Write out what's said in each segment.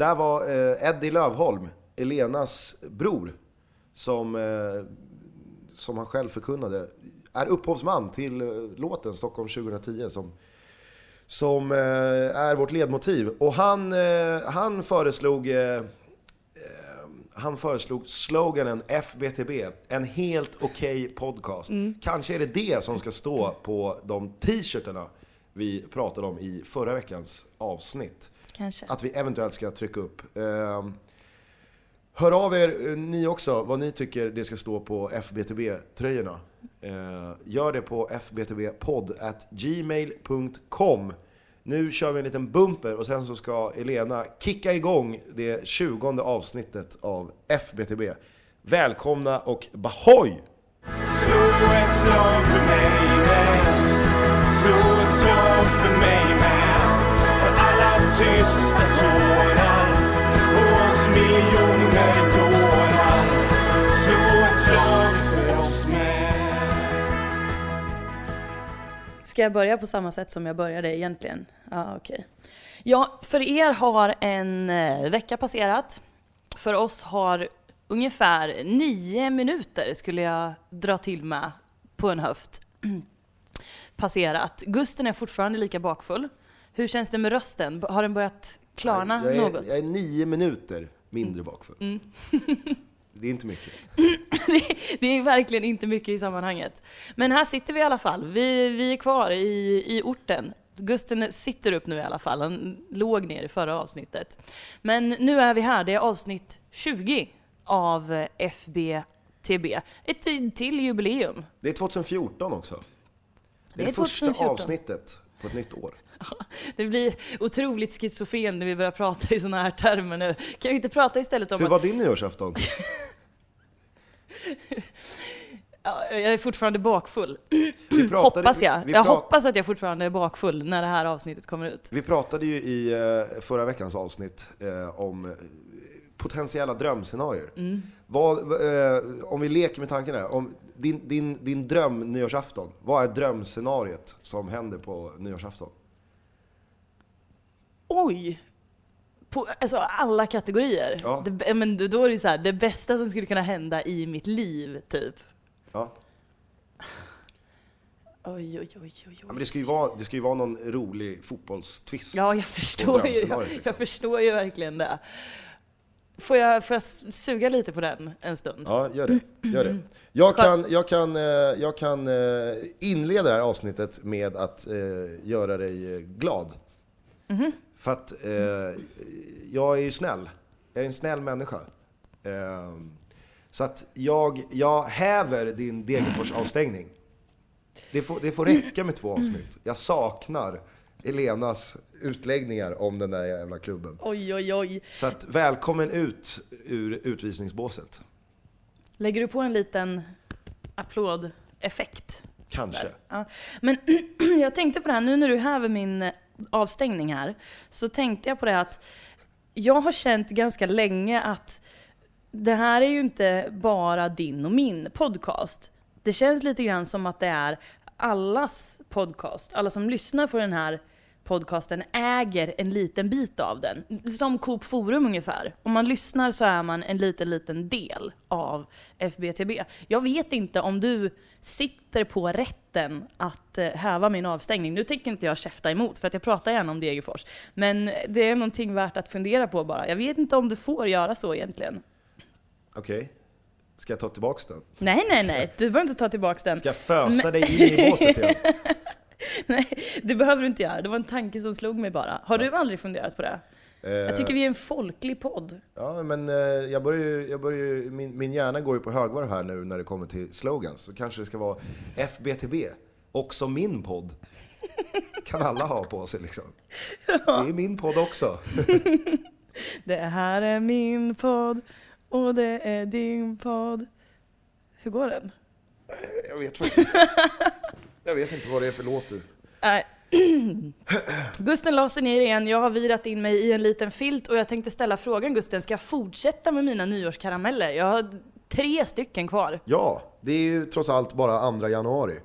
där var eh, Eddie Lövholm, Elenas bror, som, eh, som han själv förkunnade, är upphovsman till eh, låten Stockholm 2010 som, som är vårt ledmotiv. Och han, han föreslog han föreslog sloganen FBTB, en helt okej podcast. Kanske är det det som ska stå på de t-shirtarna vi pratade om i förra veckans avsnitt. Kanske. Att vi eventuellt ska trycka upp. Ehm, hör av er eh, ni också vad ni tycker det ska stå på FBTB-tröjorna. Eh, gör det på fbtbpodd.gmail.com. Nu kör vi en liten bumper och sen så ska Elena kicka igång det 20 avsnittet av FBTB. Välkomna och Bahoy! Slå ett slag för mig med Slå ett slag för mig tysta tårar Och oss miljoner dårar Slå ett slag för oss med Ska jag börja på samma sätt som jag började egentligen? Ja, okej. Ja, för er har en eh, vecka passerat. För oss har ungefär nio minuter, skulle jag dra till med på en höft, passerat. Gusten är fortfarande lika bakfull. Hur känns det med rösten? Har den börjat klarna jag, är, något? jag är nio minuter mindre bakfull. Det är inte mycket. det, är verkligen inte mycket i sammanhanget. Men här sitter vi i alla fall. Vi, vi är kvar i, i orten. Gusten sitter upp nu i alla fall. Han låg ner i förra avsnittet. Men nu är vi här. Det är avsnitt 20 av FBTB. Ett till jubileum. Det är 2014 också. Det är Det det, första 2014. avsnittet på ett nytt år. Det blir otroligt schizofren när vi börjar prata i sådana här termer nu. Kan vi inte prata istället om Hur att var din nyårsafton? ja, jag är fortfarande bakfull? Vi pratade, hoppas jag. Vi, jag hoppas att jag fortfarande är bakfull när det här avsnittet kommer ut. vi pratade ju i eh, förra veckans avsnitt eh, om eh, potentiella drömscenarier. Mm. Vad, om vi leker med tanken här, om din, din, din dröm nyårsafton, vad är drömscenariet som händer på nyårsafton? Oj! På alltså, alla kategorier. Ja. Det, men då är det så här, det bästa som skulle kunna hända i mitt liv, typ. Ja. Oj, oj, oj, oj, Ja, oj. men det ska ju vara, det ska ju vara någon rolig fotbollstvist. Ja, jag förstår ju, jag, liksom. jag förstår ju verkligen det. Får jag, får jag suga lite på den en stund? Ja, gör det. Gör det. Jag kan, jag kan, eh, jag kan eh, inleda det här avsnittet med att eh, göra dig eh, glad. För att eh, jag är ju snäll. Jag är en snäll människa. Eh, så att jag, jag häver din Degerfors-avstängning. Det får, det får räcka med två avsnitt. Jag saknar Elenas utläggningar om den där jävla klubben. Oj, oj, oj. Så att välkommen ut ur utvisningsbåset. Lägger du på en liten applådeffekt? Kanske. Ja. Men jag tänkte på det här, nu när du häver min avstängning här, så tänkte jag på det att jag har känt ganska länge att det här är ju inte bara din och min podcast. Det känns lite grann som att det är allas podcast. Alla som lyssnar på den här podcasten äger en liten bit av den. Som Coop Forum ungefär. Om man lyssnar så är man en liten, liten del av FBTB. Jag vet inte om du sitter på rätten att eh, häva min avstängning. Nu tänker inte jag käfta emot för att jag pratar gärna om Degerfors. Men det är någonting värt att fundera på bara. Jag vet inte om du får göra så egentligen. Okej. Ska jag ta tillbaks den? Nej, nej, nej. Du behöver inte ta tillbaka den. Ska jag fösa dig in i båset igen? Nej, det behöver du inte göra. Det var en tanke som slog mig bara. Har du aldrig funderat på det? Jag tycker vi är en folklig podd. Ja, men eh, jag börjar ju, jag börjar ju, min, min hjärna går ju på högvarv här nu när det kommer till slogans. Så kanske det ska vara FBTB, också min podd. Kan alla ha på sig liksom. Det är min podd också. Det här är min podd och det är din podd. Hur går den? Jag vet faktiskt inte. Jag vet inte vad det är för låt du. Nej. Gusten la sig ner igen, jag har virat in mig i en liten filt och jag tänkte ställa frågan Gusten, ska jag fortsätta med mina nyårskarameller? Jag har tre stycken kvar. Ja, det är ju trots allt bara 2 januari.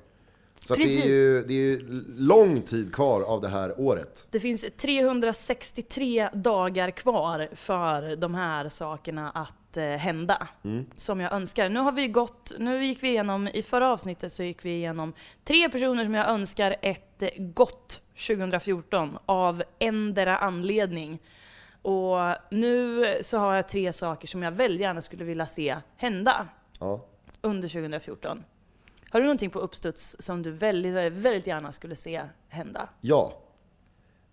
Så att det, Precis. är ju, det är ju lång tid kvar av det här året. Det finns 363 dagar kvar för de här sakerna att eh, hända. Som jag önskar. Nu har vi gått, nu gick vi igenom, i förra avsnittet så gick vi igenom tre personer som jag önskar ett eh, gott 2014 av endera anledning. Och nu så har jag tre saker som jag väldigt gärna skulle vilja se hända Ja. under 2014. Har du någonting på uppstuds som du väldigt, väldigt, väldigt gärna skulle se hända? Ja.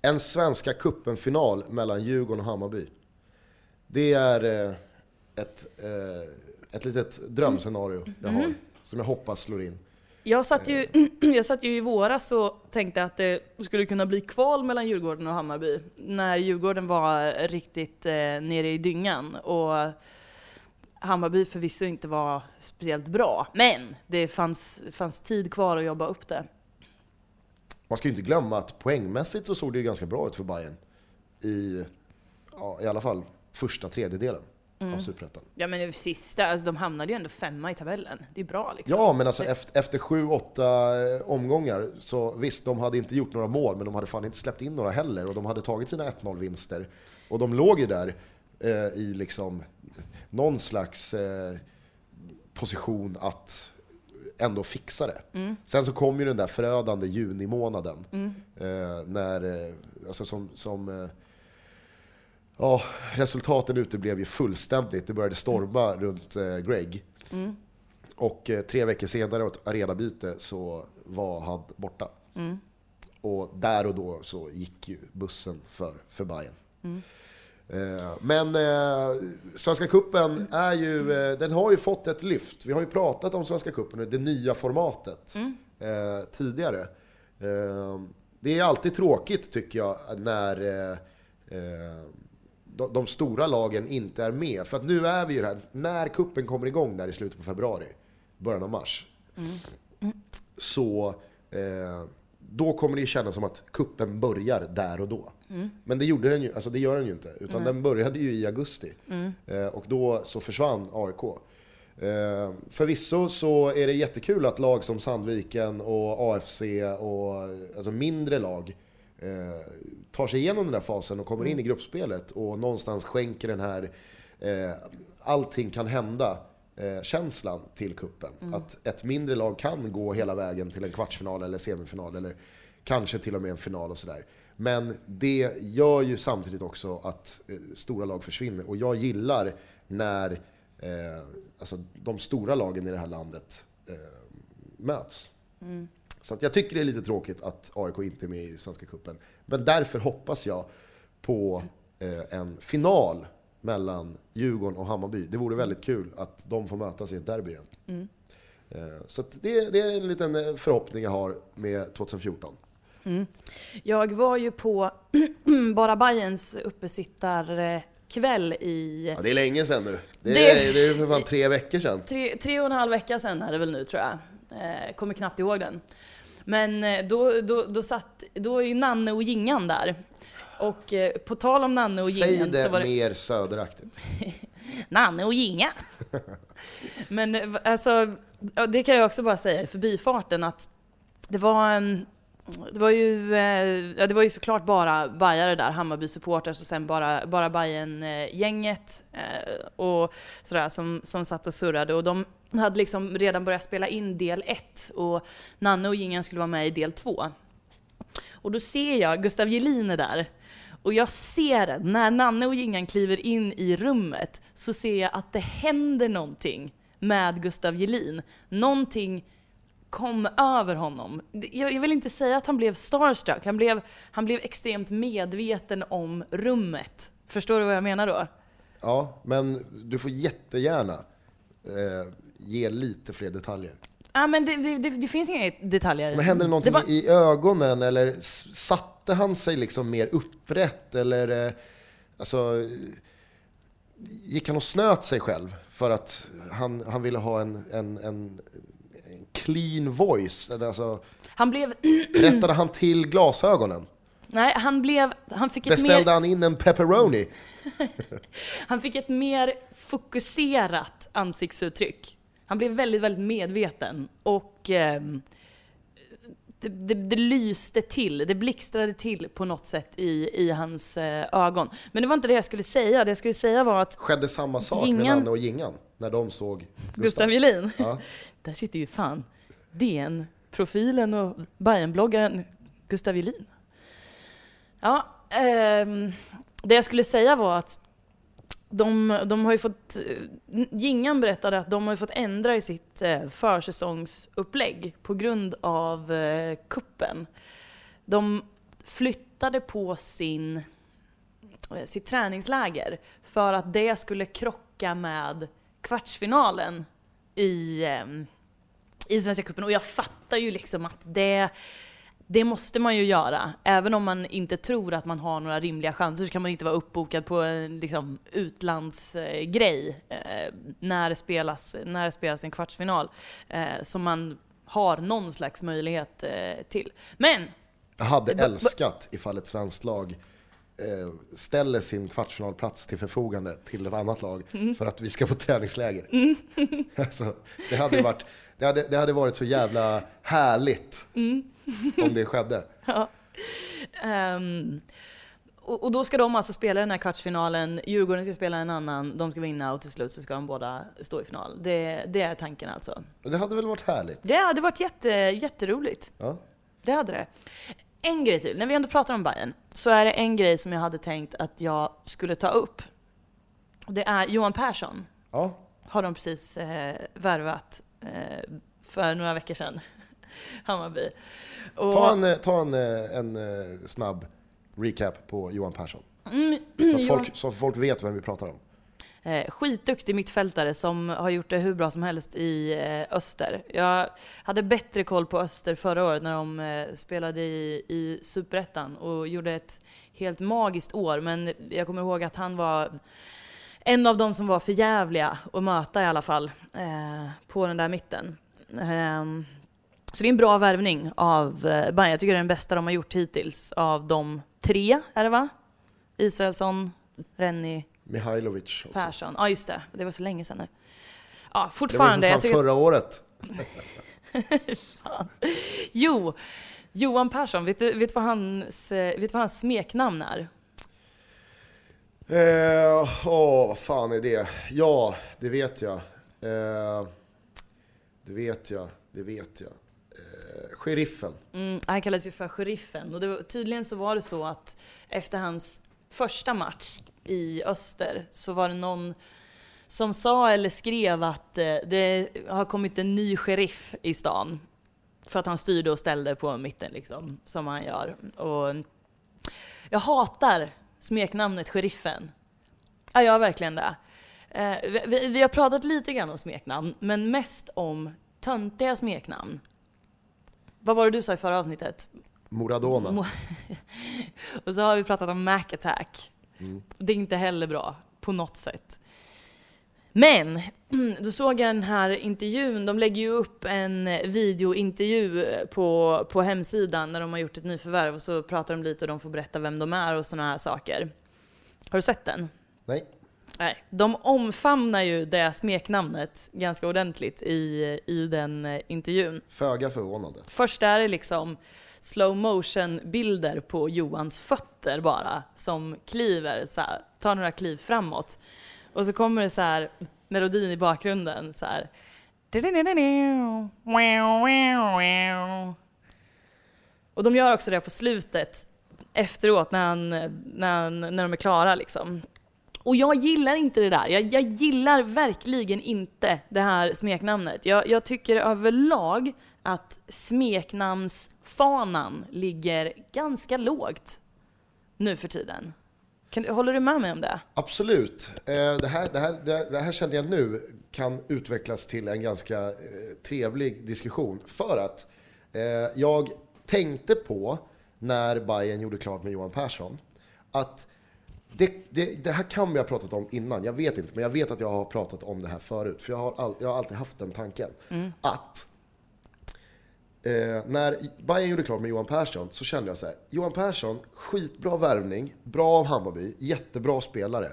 En Svenska cupen-final mellan Djurgården och Hammarby. Det är eh, ett, eh, ett litet drömscenario jag har, som jag hoppas slår in. Jag satt, ju, jag satt ju i våras och tänkte att det skulle kunna bli kval mellan Djurgården och Hammarby. När Djurgården var riktigt eh, nere i dyngan. Och Hammarby förvisso inte var speciellt bra. Men det fanns, fanns tid kvar att jobba upp det. Man ska ju inte glömma att poängmässigt så såg det ju ganska bra ut för Bayern i, ja, i alla fall första tredjedelen av Superettan. Ja men sista, alltså de hamnade ju ändå femma i tabellen. Det är bra liksom. Ja, men alltså efter, efter sju, åtta eh, omgångar så visst, de hade inte gjort några mål, men de hade fan inte släppt in några heller och de hade tagit sina 1-0-vinster. Och de låg ju där eh, i liksom någon slags eh, position att ändå fixa det. Sen så kom ju den där förödande junimånaden. Eh, när, eh, alltså som, som eh, Ja, resultaten uteblev ju fullständigt. Det började storma runt eh, Greg. Och eh, tre veckor senare, åt arenabyte, så var han borta. Och där och då så gick ju bussen för, för Bayern. Eh, Men eh, Svenska Cupen är ju, eh, den har ju fått ett lyft. Vi har ju pratat om Svenska Cupen, det nya formatet, eh, tidigare. Det är alltid tråkigt tycker jag när de, de stora lagen inte är med. För att nu är vi ju här, när kuppen kommer igång där i slutet på februari, början av mars. Så eh, då kommer det ju kännas som att kuppen börjar där och då. Men det, gjorde den ju, alltså det gör den ju inte, utan den började ju i augusti. Eh, och då så försvann AIK. Eh, förvisso så är det jättekul att lag som Sandviken och AFC och alltså mindre lag eh, tar sig igenom den där fasen och kommer in i gruppspelet och någonstans skänker den här eh, allting kan hända eh, känslan till kuppen. Att ett mindre lag kan gå hela vägen till en kvartsfinal eller semifinal eller kanske till och med en final och sådär. Men det gör ju samtidigt också att eh, stora lag försvinner och jag gillar när eh, alltså, de stora lagen i det här landet eh, möts. Så jag tycker det är lite tråkigt att AIK inte är med i Svenska Cupen. Men därför hoppas jag på eh, en final mellan Djurgården och Hammarby. Det vore väldigt kul att de får mötas i ett derby igen. Eh, så det, det är en liten eh, förhoppning jag har med 2014. Jag var ju på Bara Bajens uppesittarkväll i Ja, det är länge sedan nu. Det Det- är, det är för fan tre veckor sedan. tre, tre och en halv vecka sedan är det väl nu tror jag. Eh, kommer knappt ihåg den. Men eh, då, då, då, satt, då är ju Nanne och Gingan där. Och eh, på tal om Nanne och Säg Gingan det så var det mer söderaktigt. Nanne och Gingan. Men eh, alltså, det kan jag också bara säga i förbifarten att det var en det var ju, eh, ja, det var ju såklart bara bajare där, Hammarby-supporters och sen bara, bara Bajen-gänget eh, och sådär som, som satt och surrade. Och de hade liksom redan börjat spela in del ett och Nanne och Gingan skulle vara med i del två. Och då ser jag Gustav Gelin är där. Och jag ser, när Nanne och Gingan kliver in i rummet, så ser jag att det händer någonting med Gustav Gelin. Någonting kom över honom. Jag jag vill inte säga att han blev starstruck, han blev, han blev extremt medveten om rummet. Förstår du vad jag menar då? Ja, men du får jättegärna eh, ge lite fler detaljer. Ja men det, det, det, det finns inga detaljer. Men hände det någonting var- i ögonen eller satte han sig liksom mer upprätt eller eh, alltså gick han och snöt sig själv för att han, han ville ha en, en, en clean voice? Alltså, Han blev... rättade han till glasögonen? Nej, han blev... Han fick ett Beställde mer... han in en pepperoni? Han fick ett mer fokuserat ansiktsuttryck. Han blev väldigt, väldigt medveten och ehm, det, det, det lyste till, det blixtrade till på något sätt i, i hans eh, ögon. Men det var inte det jag skulle säga, det jag skulle säga var att Skedde samma sak Gingan- med Nanne och Gingan när de såg Gustav? Gustav Jelin, Ja. där sitter ju fan DN-profilen och Bajen-bloggaren Gustav Elin. Ja, ehm, det jag skulle säga var att de, de har ju fått, Gingan berättade att de har fått ändra i sitt eh, försäsongsupplägg på grund av eh, kuppen. De flyttade på sin, eh, sitt träningsläger för att det skulle krocka med kvartsfinalen i, eh, i Svenska cupen. Och jag fattar ju liksom att det, det måste man ju göra. Även om man inte tror att man har några rimliga chanser så kan man inte vara uppbokad på en liksom, utlandsgrej eh, när, det spelas, när det spelas en kvartsfinal. Eh, som man har någon slags möjlighet eh, till. Men Jag hade älskat ifall ett svenskt lag ställer sin kvartsfinalplats till förfogande till ett annat lag Mm. för att vi ska på träningsläger. alltså, det, hade varit, det, hade, det hade varit så jävla härligt Mm. om det skedde. Ehm, och, och då ska de alltså spela den här kvartsfinalen, Djurgården ska spela en annan, de ska vinna och till slut så ska de båda stå i final. Det, det är tanken alltså. Det hade väl varit härligt? Det hade varit jätte, jätteroligt. Ja. Det hade det. En grej till, när vi ändå pratar om Bayern så är det en grej som jag hade tänkt att jag skulle ta upp. Det är Johan Persson, Ja. har de precis eh, värvat eh, för några veckor sedan. Hammarby. Och, Ta en, eh, ta en, eh, en eh, snabb recap på Johan Persson. Mm, Så att Johan- folk, så att folk vet vem vi pratar om. Eh, skitduktig mittfältare som har gjort det hur bra som helst i eh, Öster. Jag hade bättre koll på Öster förra året när de eh, spelade i, i Superettan och gjorde ett helt magiskt år. Men jag kommer ihåg att han var en av de som var för jävliga att möta i alla fall eh, på den där mitten. Ehm, så det är en bra värvning av eh, Bayern. Jag tycker det är den bästa de har gjort hittills av de tre, är det va? Israelsson, Rennie, Mihailovic också. Persson. Ja just det, det var så länge sedan nu. Ja, Det var fortfarande. ju för fan tycker, förra året. jo, Johan Persson, vet du, vet, du vad hans, eh, vet du vad hans smeknamn är? Eh, åh, vad fan är det? Ja, det vet jag. Eh, det vet jag, det vet jag. Eh, sheriffen. Mm, han kallas ju för Sheriffen. Och var, tydligen så var det så att efter hans första match i Öster så var det någon som sa eller skrev att eh, det har kommit en ny sheriff i stan. För att han styrde och ställde på mitten liksom, som han gör. Och jag hatar smeknamnet Sheriffen. Ja, jag gör verkligen det. Eh, vi, vi, har pratat lite grann om smeknamn, men mest om töntiga smeknamn. Vad var det du sa i förra avsnittet? Moradona. Mo- Och så har vi pratat om Mac Attack. Det är inte heller bra, på något sätt. Men, då såg jag den här intervjun, de lägger ju upp en videointervju på, på hemsidan när de har gjort ett nyförvärv och så pratar de lite och de får berätta vem de är och sådana här saker. Har du sett den? Nej. Nej, de omfamnar ju det smeknamnet ganska ordentligt i, i den eh, intervjun. Föga förvånande. Först är det liksom slow motion bilder på Johans fötter bara som kliver, så här, tar några kliv framåt. Och så kommer det så här melodin i bakgrunden så här. Och de gör också det på slutet efteråt när, han, när, han, när de är klara liksom. Och jag gillar inte det där. Jag, jag gillar verkligen inte det här smeknamnet. Jag, jag tycker överlag att smeknamnsfanan ligger ganska lågt nu för tiden. Kan, håller du med mig om det? Absolut. Eh, det, här, det, här, det, här känner jag nu kan utvecklas till en ganska eh, trevlig diskussion. För att eh, jag tänkte på, när Bayern gjorde klart med Johan Persson, att det, det, det här kan vi ha pratat om innan, jag vet inte, men jag vet att jag har pratat om det här förut. För jag har, all, jag har alltid haft den tanken. Att eh, när Bayern gjorde klart med Johan Persson så kände jag så här. Johan Persson, skitbra värvning, bra av Hammarby, jättebra spelare.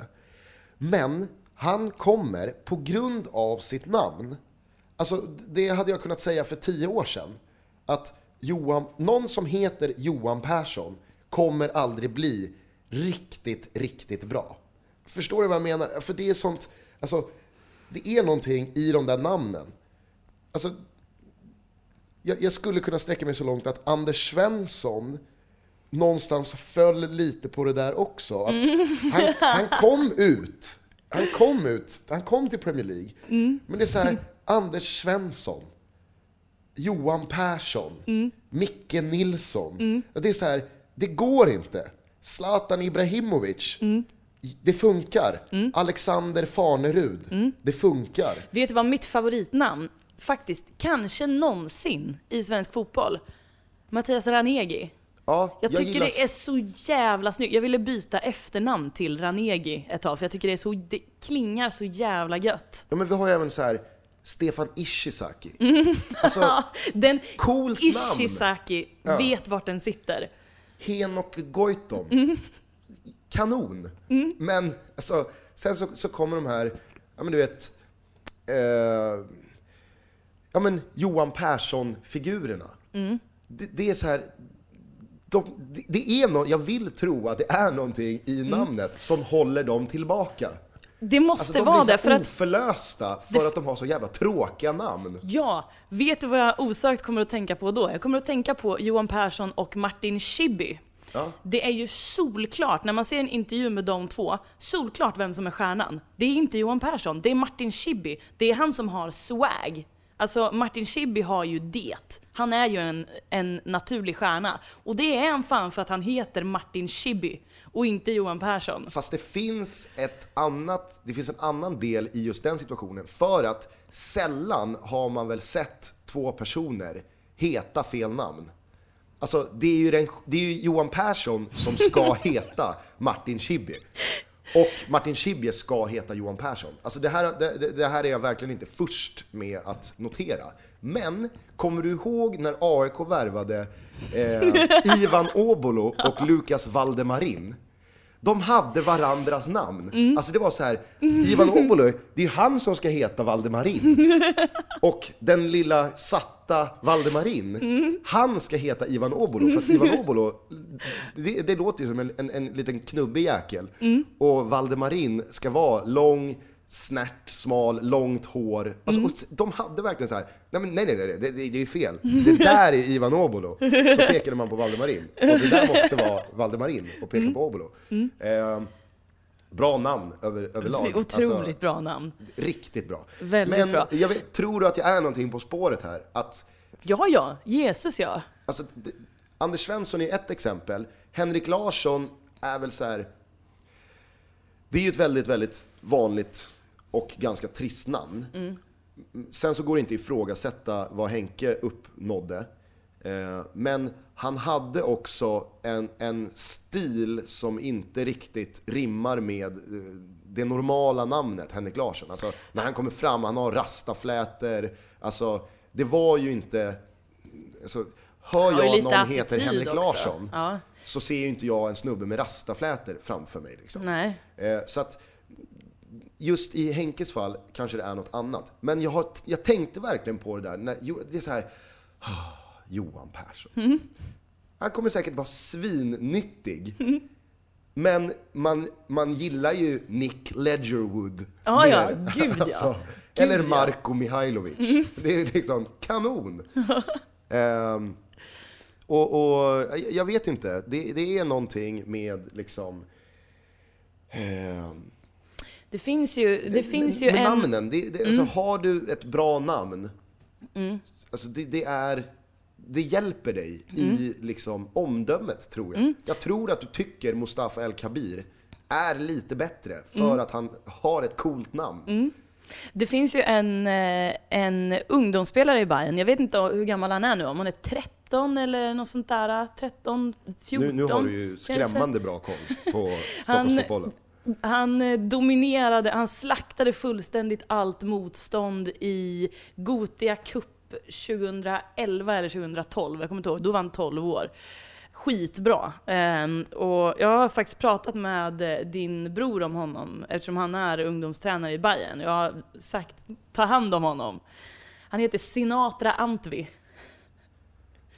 Men han kommer på grund av sitt namn. Alltså det hade jag kunnat säga för tio år sedan. Att Johan, någon som heter Johan Persson kommer aldrig bli riktigt, riktigt bra. Förstår du vad jag menar? För det är sånt, alltså det är någonting i de där namnen. Alltså, jag, jag skulle kunna sträcka mig så långt att Anders Svensson någonstans föll lite på det där också. Att han, han kom ut, han kom ut, han kom till Premier League. Men det är så här, Anders Svensson, Johan Persson, Micke Nilsson. Det är så här, det går inte. Zlatan Ibrahimovic, det funkar. Alexander Farnerud, det funkar. Vet du vad mitt favoritnamn, faktiskt, kanske någonsin i svensk fotboll? Mattias Ranegi. Ja, Jag tycker gillar det är så jävla snyggt. Jag ville byta efternamn till Ranegi ett tag för jag tycker det, är så, det klingar så jävla gött. Ja, men vi har ju även så här Stefan Ishizaki. Alltså, Den Coolt namn. Ishizaki vet vart den sitter. Henok Goitom. Mm. Kanon. Men alltså, sen så, så kommer de här, ja men du vet, eh, ja men Johan Persson-figurerna. Mm. Det, det är så här, de, det, det är no, jag vill tro att det är någonting i Mm. namnet som håller dem tillbaka. Det måste Alltså de vara det för att oförlösta för att de har så jävla tråkiga namn. Ja, vet du vad jag osökt kommer att tänka på då? Jag kommer att tänka på Johan Persson och Martin Schibbye. Ja. Det är ju solklart, när man ser en intervju med de två, solklart vem som är stjärnan. Det är inte Johan Persson, det är Martin Schibbye. Det är han som har swag. Alltså Martin Schibbye har ju det. Han är ju en, en naturlig stjärna. Och det är han fan för att han heter Martin Schibbye och inte Johan Persson. Fast det finns ett annat, det finns en annan del i just den situationen. För att sällan har man väl sett två personer heta fel namn. Alltså det är ju, den, det är ju Johan Persson som ska heta Martin Schibbye. Och Martin Schibbye ska heta Johan Persson. Alltså det här, det, det- här är jag verkligen inte först med att notera. Men kommer du ihåg när AIK värvade eh, Ivan Obolo och Lukas Valdemarin? De hade varandras namn. Alltså det var så här, Ivan Obolo, det är ju han som ska heta Valdemarin. Och den lilla satta Valdemarin, han ska heta Ivan Obolo. För att Ivan Obolo, det, det låter ju som en, en, en liten knubbig jäkel. Och Valdemarin ska vara lång, snärt, smal, långt hår. Alltså, och de hade verkligen så här, nej nej nej, nej det, det, det är fel. Det där är Ivan Obolo. Så pekade man på Valdemarin. Och det där måste vara Valdemarin och peka på Obolo. Eh, bra namn över, överlag. Otroligt Alltså, bra namn. Riktigt bra. Väldigt Men bra. jag vet, tror du att jag är någonting på spåret här? Att, Ja, ja. Jesus ja. alltså, det, Anders Svensson är ett exempel. Henrik Larsson är väl så här. Det är ju ett väldigt, väldigt vanligt och ganska trist namn. Sen så går det inte att ifrågasätta vad Henke uppnådde. Eh, Men han hade också en, en stil som inte riktigt rimmar med eh, det normala namnet Henrik Larsson. Alltså när han kommer fram, han har rastaflätor. Alltså det var ju inte... Alltså, hör jag lite någon heter Henrik också. Larsson Ja. så ser ju inte jag en snubbe med rastaflätor framför mig. Liksom. Eh, Så att just i Henkes fall kanske det är något annat. Men jag, har, jag tänkte verkligen på det där. När, det är så här, ah, Johan Persson. Han kommer säkert vara svinnyttig. Men man, man gillar ju Nick Ledgerwood Ja, ja. mer. Gud, ja. Alltså, Gud, eller ja. Marko Mihailovic. Det är liksom kanon. Ehm, och, och jag vet inte, det, det är någonting med liksom... ehm, Det finns ju, det finns ju en... Mm. namnen, det, det, alltså, har du ett bra namn, alltså det, det är... Det hjälper dig Mm. i liksom omdömet, tror jag. Jag tror att du tycker Mustafa El Kabir är lite bättre för Mm. att han har ett coolt namn. Det finns ju en, eh, en ungdomsspelare i Bayern, jag vet inte hur gammal han är nu, om han är 13 eller något sånt där, 13, 14 Nu, nu har du ju kanske. skrämmande bra koll på Stockholmsfotbollen. Han eh, dominerade, han slaktade fullständigt allt motstånd i Gotia Cup 2011 eller 2012, jag kommer inte ihåg, då var han 12 år. Skitbra. Ehm, och jag har faktiskt pratat med eh, din bror om honom eftersom han är ungdomstränare i Bayern. Jag har sagt, ta hand om honom. Han heter Sinatra Antvi.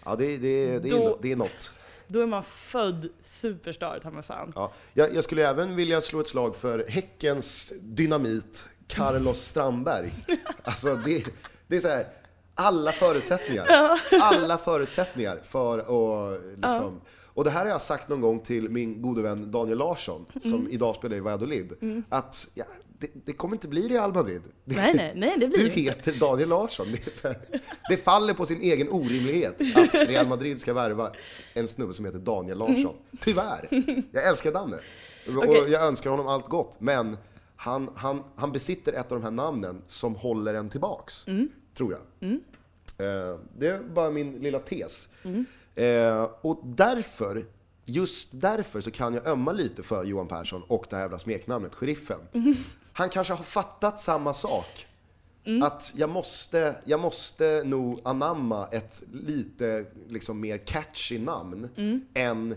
Ja, det, det, det, Då- är, det är något. Då är man född superstar, ta mig fan. Ja. Jag, jag skulle även vilja slå ett slag för Häckens dynamit, Carlos Strandberg. Alltså det, det är så här, alla förutsättningar. Alla förutsättningar för att liksom... Och det här har jag sagt någon gång till min gode vän Daniel Larsson, som Mm. idag spelar i Valladolid, att ja, det, det kommer inte bli Real Madrid. Det, Nej, nej, nej, det blir du heter Daniel Larsson. Det, här, det faller på sin egen orimlighet att Real Madrid ska värva en snubbe som heter Daniel Larsson. Tyvärr. Jag älskar Danne. Och Okej. jag önskar honom allt gott. Men han, han, han besitter ett av de här namnen som håller en tillbaks. Tror jag. Eh, Det är bara min lilla tes. Eh, och därför, just därför så kan jag ömma lite för Johan Persson och det här jävla smeknamnet, Sheriffen. Han kanske har fattat samma sak. Att jag måste, jag måste nog anamma ett lite liksom, mer catchy namn än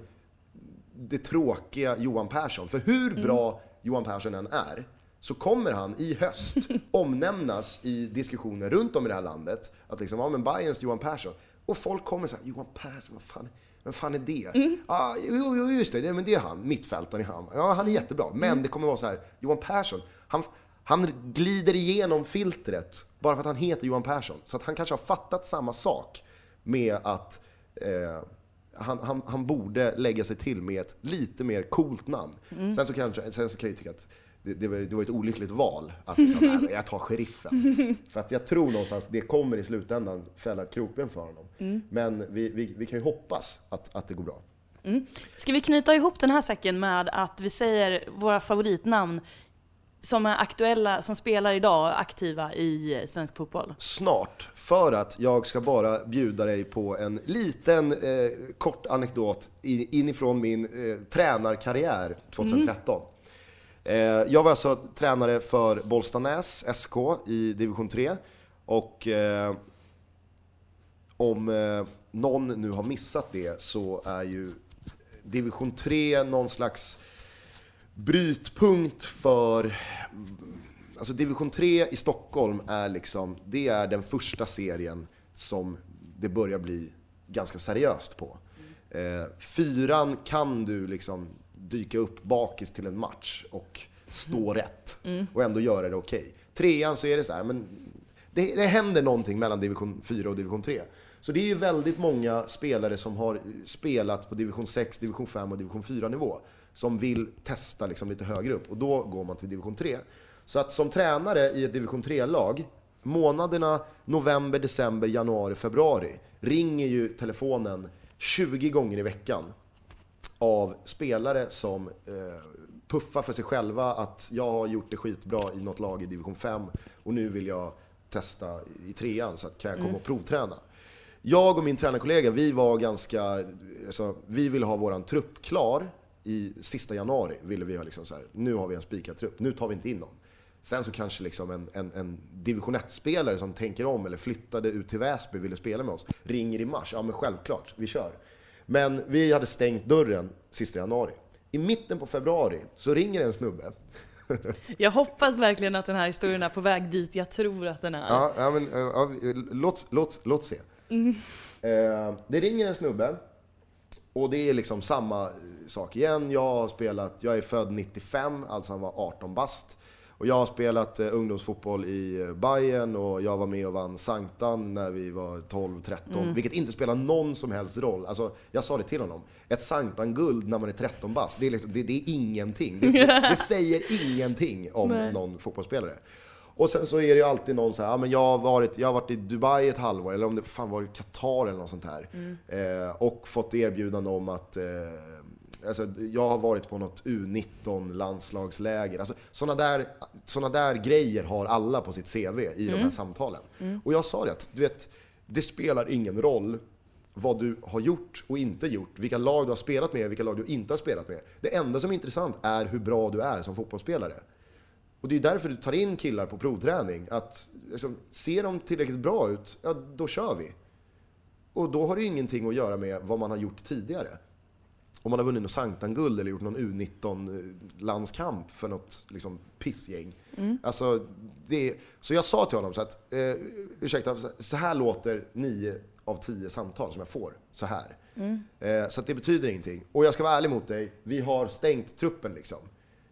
det tråkiga Johan Persson. För hur bra Johan Persson än är, så kommer han i höst omnämnas i diskussioner runt om i det här landet. Att liksom, ja men Bayerns Johan Persson. Och folk kommer säga Johan Persson, vad fan, vem fan är det? Ja, jo, jo, just det, det, men det är han, mittfältaren i han. Ja, han är jättebra. Men det kommer vara så här, Johan Persson, han, han glider igenom filtret bara för att han heter Johan Persson. Så att han kanske har fattat samma sak med att eh, han, han, han borde lägga sig till med ett lite mer coolt namn. Sen, så kanske, sen så kan jag ju tycka att det, det, var, det var ett olyckligt val. Att liksom, "Nej, men jag tar sheriffen. För att jag tror någonstans det kommer i slutändan fälla ett krokben för honom. Men vi, vi, vi kan ju hoppas att, att det går bra. Ska vi knyta ihop den här säcken med att vi säger våra favoritnamn som är aktuella, som spelar idag aktiva i svensk fotboll? Snart, för att jag ska bara bjuda dig på en liten eh, kort anekdot inifrån min eh, tränarkarriär 2013. Eh, Eh, jag var alltså tränare för Bollstanäs SK i division 3 och eh, om eh, någon nu har missat det så är ju division 3 någon slags brytpunkt för Alltså division 3 i Stockholm är liksom, det är den första serien som det börjar bli ganska seriöst på. Eh, fyran kan du liksom dyka upp bakis till en match och stå rätt och ändå göra det okej. Trean så är det så här, men det, det händer någonting mellan division 4 och division 3. Så det är ju väldigt många spelare som har spelat på division 6, division 5 och division 4 nivå som vill testa liksom lite högre upp och då går man till division 3. Så att som tränare i ett division 3-lag, månaderna november, december, januari, februari ringer ju telefonen 20 gånger i veckan av spelare som eh, puffar för sig själva att jag har gjort det skitbra i något lag i division 5 och nu vill jag testa i trean så att kan jag komma och provträna. Jag och min tränarkollega, vi var ganska, alltså, vi ville ha våran trupp klar i sista januari. Ville vi ha liksom så här, nu har vi en spikad trupp, nu tar vi inte in någon. Sen så kanske liksom en, en, en division 1-spelare som tänker om eller flyttade ut till Väsby ville spela med oss, ringer i mars. Ja men självklart, vi kör. Men vi hade stängt dörren sista januari. I mitten på februari så ringer en snubbe. Jag hoppas verkligen att den här historien är på väg dit jag tror att den är. Ja, ja men ja, låt, låt, låt se. Eh, det ringer en snubbe och det är liksom samma sak igen. Jag har spelat, jag är född 95, alltså han var 18 bast. Och jag har spelat eh, ungdomsfotboll i eh, Bayern och jag var med och vann Sanktan när vi var 12-13. Vilket inte spelar någon som helst roll. Alltså, jag sa det till honom. Ett Sanktan-guld när man är 13 bast, det är, liksom, det, det är ingenting. Det, det säger ingenting om Nej. någon fotbollsspelare. Och sen så är det ju alltid någon så här, ja, men jag, har varit, jag har varit i Dubai ett halvår, eller om det fan var i Qatar eller något sånt här. Eh, och fått erbjudande om att eh, Alltså, jag har varit på något U19 landslagsläger. Alltså, såna, där, såna där grejer har alla på sitt CV i de här samtalen. Och jag sa det att, du vet, det spelar ingen roll vad du har gjort och inte gjort, vilka lag du har spelat med och vilka lag du inte har spelat med. Det enda som är intressant är hur bra du är som fotbollsspelare. Och det är därför du tar in killar på provträning. Att liksom, ser de tillräckligt bra ut, ja då kör vi. Och då har det ingenting att göra med vad man har gjort tidigare. Om man har vunnit något Sanktan-guld eller gjort någon U19-landskamp för något liksom, pissgäng. Alltså, det är, så jag sa till honom så att, eh, ursäkta, så här låter nio av tio samtal som jag får. Så här. Eh, så det betyder ingenting. Och jag ska vara ärlig mot dig, vi har stängt truppen liksom.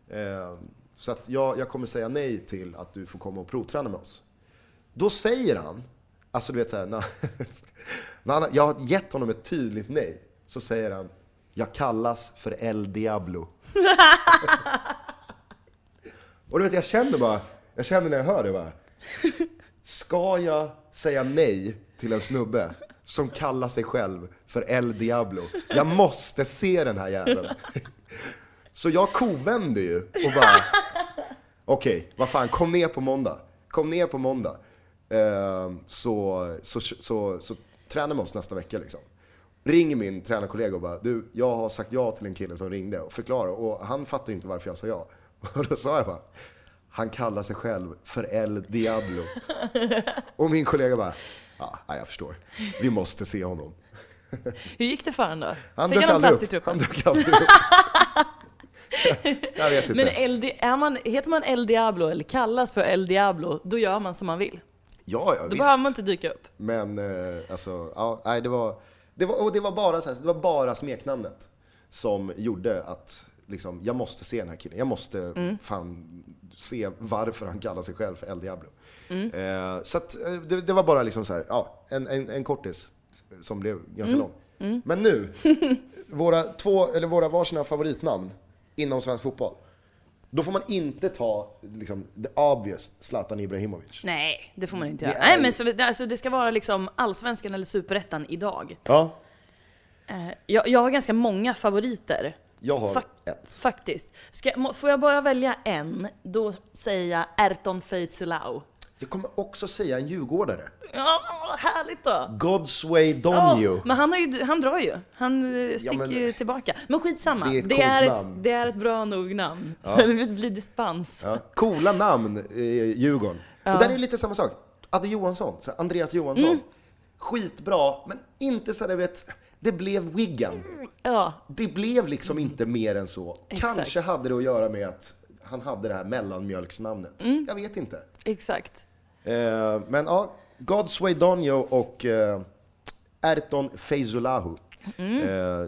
Eh, så att jag, jag kommer säga nej till att du får komma och provträna med oss. Då säger han, alltså du vet såhär, när, när han, jag har gett honom ett tydligt nej, så säger han jag kallas för El Diablo. och du vet, jag känner bara, jag känner när jag hör det bara, ska jag säga nej till en snubbe som kallar sig själv för El Diablo? Jag måste se den här jäveln. Så jag kovände ju och bara, okej, vad fan, kom ner på måndag. Kom ner på måndag. Eh, så, så, så, så, tränar med oss nästa vecka liksom. Ringer min tränarkollega och bara, du, jag har sagt ja till en kille som ringde och förklarar. Och han fattar inte varför jag sa ja. Och då sa jag bara, han kallar sig själv för El Diablo. Och min kollega bara, ja, ja, jag förstår. Vi måste se honom. Hur gick det för honom då? Han Fick han en plats upp. i truppen? Han dök aldrig upp. jag vet inte. Men El, är man, heter man El Diablo eller kallas för El Diablo, då gör man som man vill. ja, ja, Då visst. behöver man inte dyka upp. Men eh, alltså, ja, nej, det var, det var, och det var bara så här, det var bara smeknamnet som gjorde att liksom, jag måste se den här killen. Jag måste Mm. fan se varför han kallar sig själv för El Diablo. Mm. Eh, så att, eh, det, det var bara liksom så här, ja, en, en, en kortis som blev ganska Mm. lång. Men nu, våra, två, eller våra varsina favoritnamn inom svensk fotboll. Då får man inte ta liksom, the obvious Zlatan Ibrahimovic. Nej, det får man inte göra. Nej men så, alltså, det ska vara liksom allsvenskan eller superettan idag. Ja. Eh, jag, jag har ganska många favoriter. Jag har Fak- ett. Faktiskt. Ska, må- får jag bara välja en, då säger jag Erton Feitzulau. Jag kommer också säga en djurgårdare. Ja, härligt då! Godsway Ja, Donju. men han, har ju, han drar ju. Han eh, sticker men- ju tillbaka. Men skitsamma. Det är ett det, är namn. ett, det är ett bra nog namn. det blir dispens. Ja. Coola namn i Djurgården. Och där är det lite samma sak. Adde Johansson, så Andreas Johansson. Mm. Skitbra, men inte så där, vet, det blev Wiggan. Ja, Det blev liksom inte mer än så. Exakt. Kanske hade det att göra med att han hade det här mellanmjölksnamnet. Mm. Jag vet inte. exakt. Eh, men ja, Godsway Donjo och eh, Erton Feizulahu. Mm. Eh,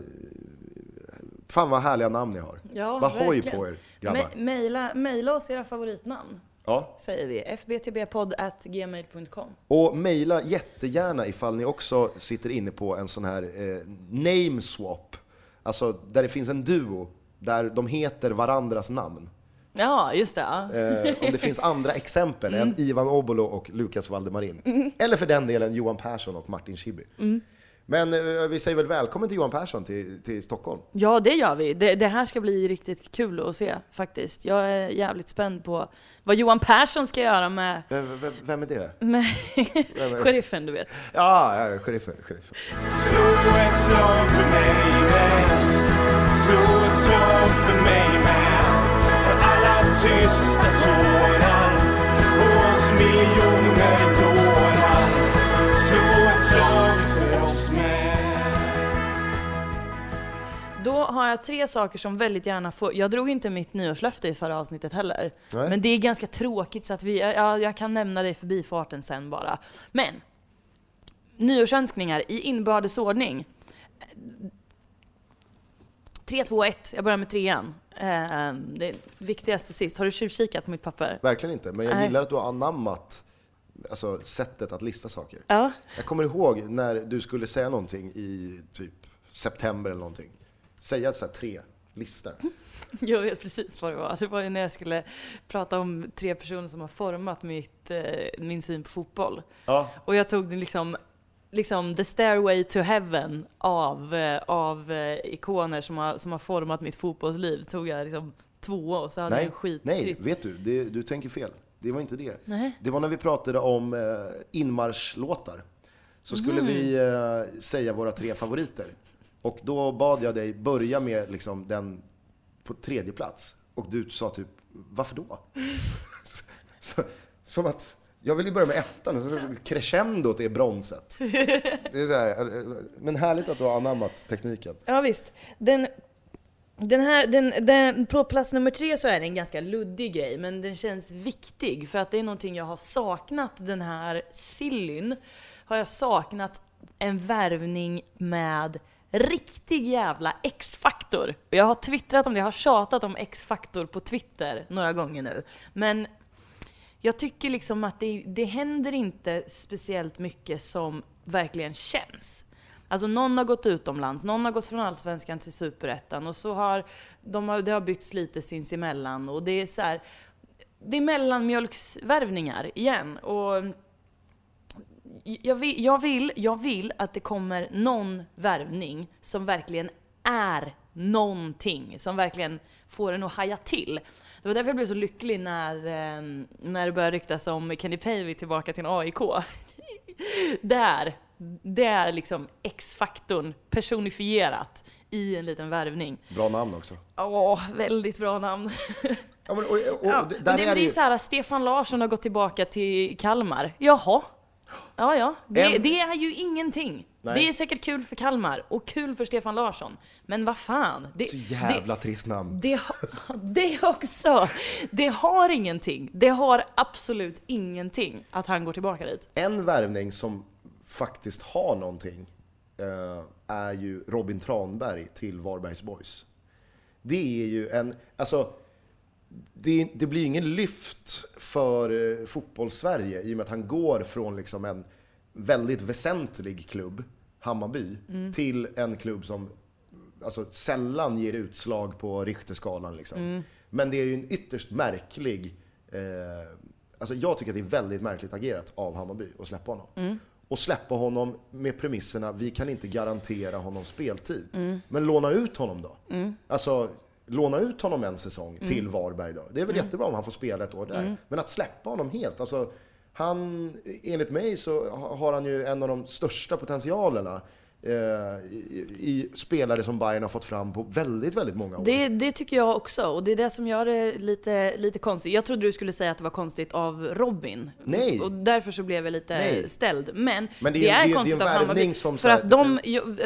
fan vad härliga namn ni har. Ja, vad hoj på er grabbar. Maila, maila oss era favoritnamn, Ja. säger vi. fbtbpodd.gmail.com. Och mejla jättegärna ifall ni också sitter inne på en sån här eh, name swap. Alltså där det finns en duo där de heter varandras namn. Ja, just det. Ja. Eh, om det finns andra exempel än Ivan Obolo och Lukas Valdemarin. Eller för den delen Johan Persson och Martin Schibbye. Men eh, vi säger väl välkommen till Johan Persson till, till Stockholm. Ja, det gör vi. Det, det här ska bli riktigt kul att se faktiskt. Jag är jävligt spänd på vad Johan Persson ska göra med, Vem, vem, vem är det? med Vem är- sheriffen, du vet. Ja, ja sheriffen. sheriffen. Slå ett slag för mig med Slå ett slag för mig tysta tårar Och oss miljoner dårar Slå ett slag för oss med Då har jag tre saker som väldigt gärna får... Jag drog inte mitt nyårslöfte i förra avsnittet heller. Nej. Men det är ganska tråkigt så att vi... Ja, jag kan nämna det i förbifarten sen bara. Men! Nyårsönskningar i inbördes ordning. 3, 2, 1. Jag börjar med trean. Eh, det viktigaste sist. Har du tjuvkikat på mitt papper? Verkligen inte, men jag gillar att du har anammat alltså, sättet att lista saker. Ja. Jag kommer ihåg när du skulle säga någonting i typ september eller någonting. Säga så tre listor. Jag vet precis vad det var. Det var ju när jag skulle prata om tre personer som har format mitt, eh, min syn på fotboll. Ja. Och jag tog liksom, liksom The Stairway to Heaven av, eh, av eh, ikoner som har, som har format mitt fotbollsliv. Tog jag liksom två och så hade jag Nej, en skit nej, vet du, det, du tänker fel. Det var inte det. Nej. Det var när vi pratade om eh, inmarschlåtar. Så skulle vi eh, säga våra tre favoriter. Och då bad jag dig börja med liksom, den på tredje plats. Och du sa typ, varför då? Så, som att, jag vill ju börja med ettan, och så crescendot är bronset. Det är så här, men härligt att du har anammat tekniken. Ja visst. Den, den här, den, den, på plats nummer tre så är det en ganska luddig grej, men den känns viktig för att det är någonting jag har saknat den här sillyn. Har jag saknat en värvning med riktig jävla X-faktor. Jag har twittrat om det, jag har tjatat om X-faktor på Twitter några gånger nu. Men jag tycker liksom att det, det händer inte speciellt mycket som verkligen känns. Alltså någon har gått utomlands, någon har gått från Allsvenskan till Superettan och så har, de har det har bytts lite sinsemellan och det är så här, det är mellanmjölksvärvningar igen. Och jag vill, jag, vill, jag vill att det kommer någon värvning som verkligen är någonting, som verkligen får en att haja till. Det var därför jag blev så lycklig när, eh, när det började ryktas om Kenny Pavey tillbaka till AIK. Där, det är liksom X-faktorn personifierat i en liten värvning. Bra namn också. Åh, väldigt bra namn. Ja, men, och, och, Ja, men det blir ju, så här, Stefan Larsson har gått tillbaka till Kalmar. Jaha. Ja, ja. Det, En- det är ju ingenting. Nej. Det är säkert kul för Kalmar och kul för Stefan Larsson. Men vad fan. Det, så jävla trist namn. det, det, det också. Det har ingenting. Det har absolut ingenting att han går tillbaka dit. En värvning som faktiskt har någonting eh, är ju Robin Tranberg till Varbergs Boys. Det är ju en, alltså det, det blir ju ingen lyft för eh, fotbollssverige i och med att han går från liksom en väldigt väsentlig klubb, Hammarby, till en klubb som alltså, sällan ger utslag på Richterskalan. Liksom. Men det är ju en ytterst märklig... Eh, alltså jag tycker att det är väldigt märkligt agerat av Hammarby att släppa honom. Och släppa honom med premisserna, vi kan inte garantera honom speltid. Men låna ut honom då. Alltså, låna ut honom en säsong till Varberg då. Det är väl jättebra om han får spela ett år där. Men att släppa honom helt, alltså han, enligt mig så ha- har han ju en av de största potentialerna eh, i, i spelare som Bayern har fått fram på väldigt, väldigt många år. Det, det tycker jag också, och det är det som gör det lite, lite konstigt. Jag trodde du skulle säga att det var konstigt av Robin. Nej. Och därför så blev jag lite Nej. ställd. Men, Men det det är- det är- det är konstigt av Hammarby. som för här- att de,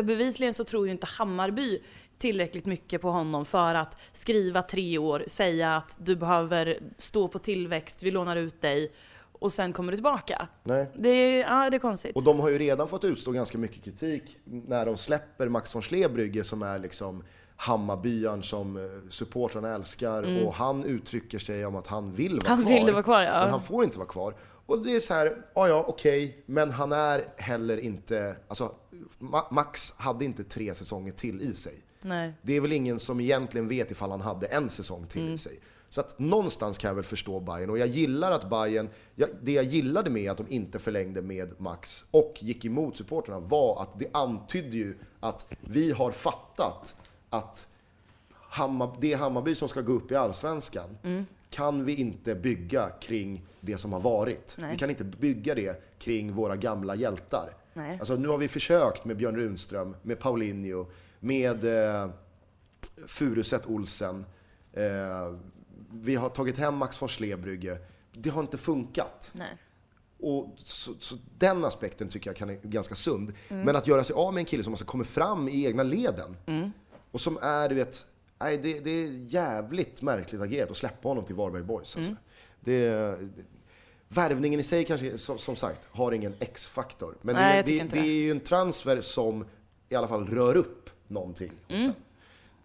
bevisligen så tror ju inte Hammarby tillräckligt mycket på honom för att skriva tre år, säga att du behöver stå på tillväxt, vi lånar ut dig och sen kommer du tillbaka. Nej. Det, ja, det är konstigt. Och de har ju redan fått utstå ganska mycket kritik när de släpper Max von Slebrygge som är liksom Hammarbyaren som eh, supportrarna älskar och han uttrycker sig om att han vill vara Mm. Han kvar. vill vara kvar, ja. Men han får inte vara kvar. Och det är så här, ja ja okej, men han är heller inte, alltså Ma- Max hade inte tre säsonger till i sig. Nej. Det är väl ingen som egentligen vet ifall han hade en säsong till Mm. i sig. Så att någonstans kan jag väl förstå Bayern och jag gillar att Bayern, det jag gillade med att de inte förlängde med Max och gick emot supporterna var att det antydde ju att vi har fattat att Hammar, det Hammarby som ska gå upp i Allsvenskan Mm. kan vi inte bygga kring det som har varit. Nej. Vi kan inte bygga det kring våra gamla hjältar. Nej. Alltså, nu har vi försökt med Björn Runström, med Paulinho, med eh, Furuset Olsen. Eh, vi har tagit hem Max von Slebrygge. Det har inte funkat. Nej. Och så, så den aspekten tycker jag kan är ganska sund. Mm. Men att göra sig av med en kille som alltså kommer fram i egna leden. Mm. Och som är, du vet, nej, det, det är jävligt märkligt agerat att släppa honom till Varberg Boys. Alltså. Mm. Det, det, värvningen i sig kanske, som, som sagt, har ingen X-faktor. Men Nej, det det. är ju en transfer som i alla fall rör upp någonting. Mm.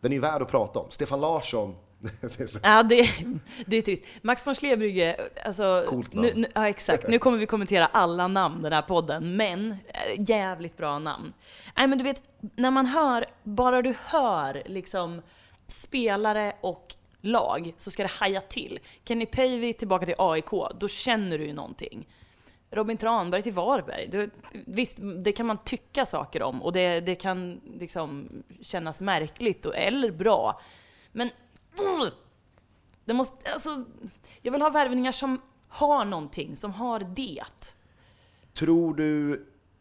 Den är ju värd att prata om. Stefan Larsson, det Ja, det, det är trist. Max von Slebrygge, alltså... Coolt namn. nu, nu, ja, exakt. Nu kommer vi kommentera alla namn den här podden, men eh, jävligt bra namn. Nej, men du vet, när man hör, bara du hör liksom spelare och lag så ska det haja till. Kenny Pavey tillbaka till AIK, då känner du ju någonting. Robin Tranberg till Varberg. Det, visst, det kan man tycka saker om och det, det kan liksom kännas märkligt och, eller bra. Men det måste, alltså, jag vill ha värvningar som har någonting, som har det. Tror du,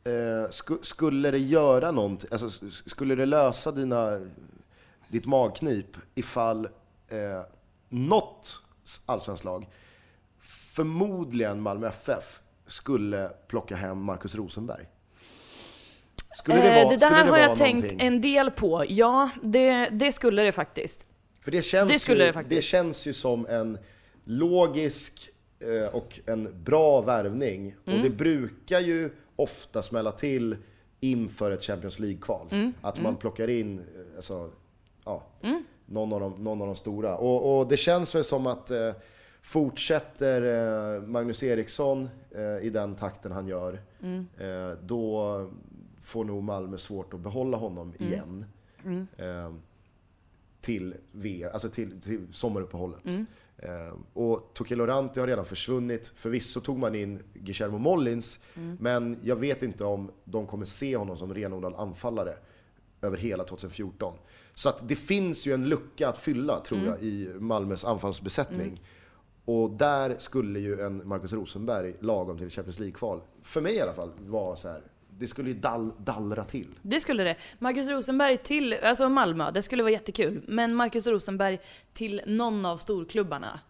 eh, sku, skulle det göra någonting, alltså skulle det lösa dina, ditt magknip ifall eh, något allsvenskt lag förmodligen Malmö FF skulle plocka hem Markus Rosenberg. Skulle det, Eh, vara, det där har jag vara tänkt någonting? en del på. Ja, det, det skulle det faktiskt. För det känns, Det skulle ju, det faktiskt. känns ju som en logisk eh, och en bra värvning. Och Mm. det brukar ju ofta smälla till inför ett Champions League-kval. Mm. Att man plockar in eh, alltså, ja, någon, av de, någon av de stora. Och, och det känns väl som att eh, fortsätter eh, Magnus Eriksson eh, i den takten han gör, Mm. eh, då får nog Malmö svårt att behålla honom Mm. igen. Till, v, alltså till, till sommaruppehållet. Mm. Eh, och Toke Loranti har redan försvunnit. Förvisso tog man in Guillermo Mollins, Mm. men jag vet inte om de kommer se honom som renodlad anfallare över hela 2014. Så att det finns ju en lucka att fylla, tror Mm. jag, i Malmös anfallsbesättning. Och där skulle ju en Marcus Rosenberg, lagom till Champions League-kval, för mig i alla fall, vara så här. Det skulle ju dall, dallra till. Det skulle det. Marcus Rosenberg till, alltså Malmö, det skulle vara jättekul. Men Marcus Rosenberg till någon av storklubbarna.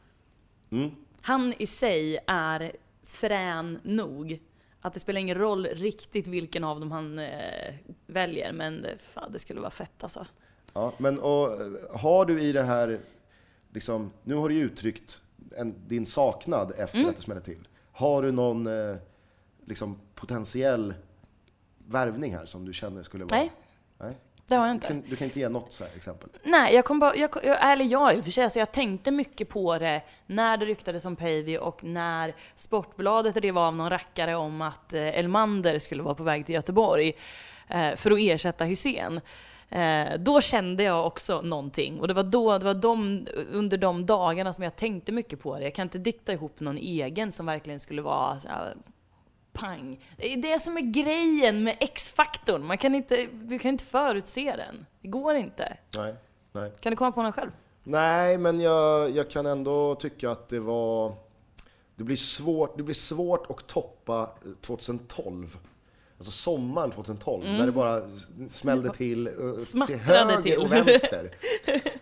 Mm. Han i sig är frän nog. Att det spelar ingen roll riktigt vilken av dem han eh, väljer, men det, fan, det skulle vara fett alltså. Ja, men och, eh, har du i det här, liksom, nu har du ju uttryckt en, din saknad efter Mm. att det smällde till. Har du någon eh, liksom, potentiell värvning här som du känner skulle vara... Nej. Nej? Det har jag Du inte. kan, du kan inte ge något så här exempel? Nej, jag kom bara, jag, jag, eller jag i och för sig, alltså jag tänkte mycket på det när det ryktades om Päivi och när Sportbladet rev av någon rackare om att eh, Elmander skulle vara på väg till Göteborg eh, för att ersätta Hussein. Eh, då kände jag också någonting och det var då, det var de, under de dagarna som jag tänkte mycket på det. Jag kan inte dikta ihop någon egen som verkligen skulle vara pang. Det är det som är grejen med X-faktorn. Man kan inte, du kan inte förutse den. Det går inte. Nej. Nej. Kan du komma på någon själv? Nej, men jag, jag kan ändå tycka att det var... Det blir svårt, det blir svårt att toppa 2012. Alltså sommaren 2012, när det bara smällde till eh, till Mm. Höger till. och vänster.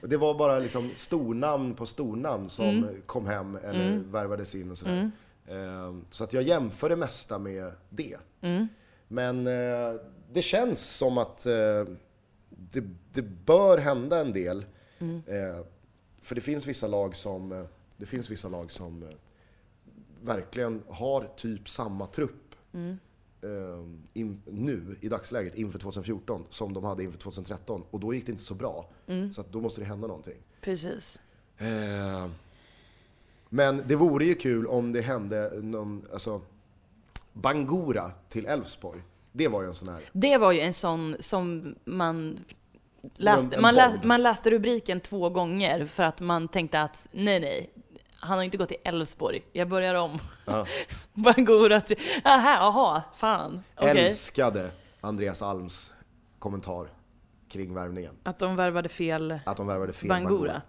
Det var bara liksom stornamn på stornamn som Mm. kom hem eller värvades in och sådär. Eh, Så att jag jämför det mesta med det. Mm. Men eh, det känns som att eh, det, det bör hända en del. Mm. Eh, för det finns vissa lag som, eh, det finns vissa lag som verkligen har typ samma trupp Mm. eh, in, nu i dagsläget inför 2014 som de hade inför 2013. Och då gick det inte så bra. Mm. Så att då måste det hända någonting. Precis. Eh, men det vore ju kul om det hände någon, alltså Bangura till Elfsborg. Det var ju en sån här Det var ju en sån som man läste, En man, bomb. läste, man läste rubriken två gånger för att man tänkte att nej, nej, han har inte gått till Elfsborg. Jag börjar om. Ja. Bangura till, aha, aha, fan. Okej. Älskade Andreas Alms kommentar kring värvningen. Att de värvade fel Att de värvade fel Bangura.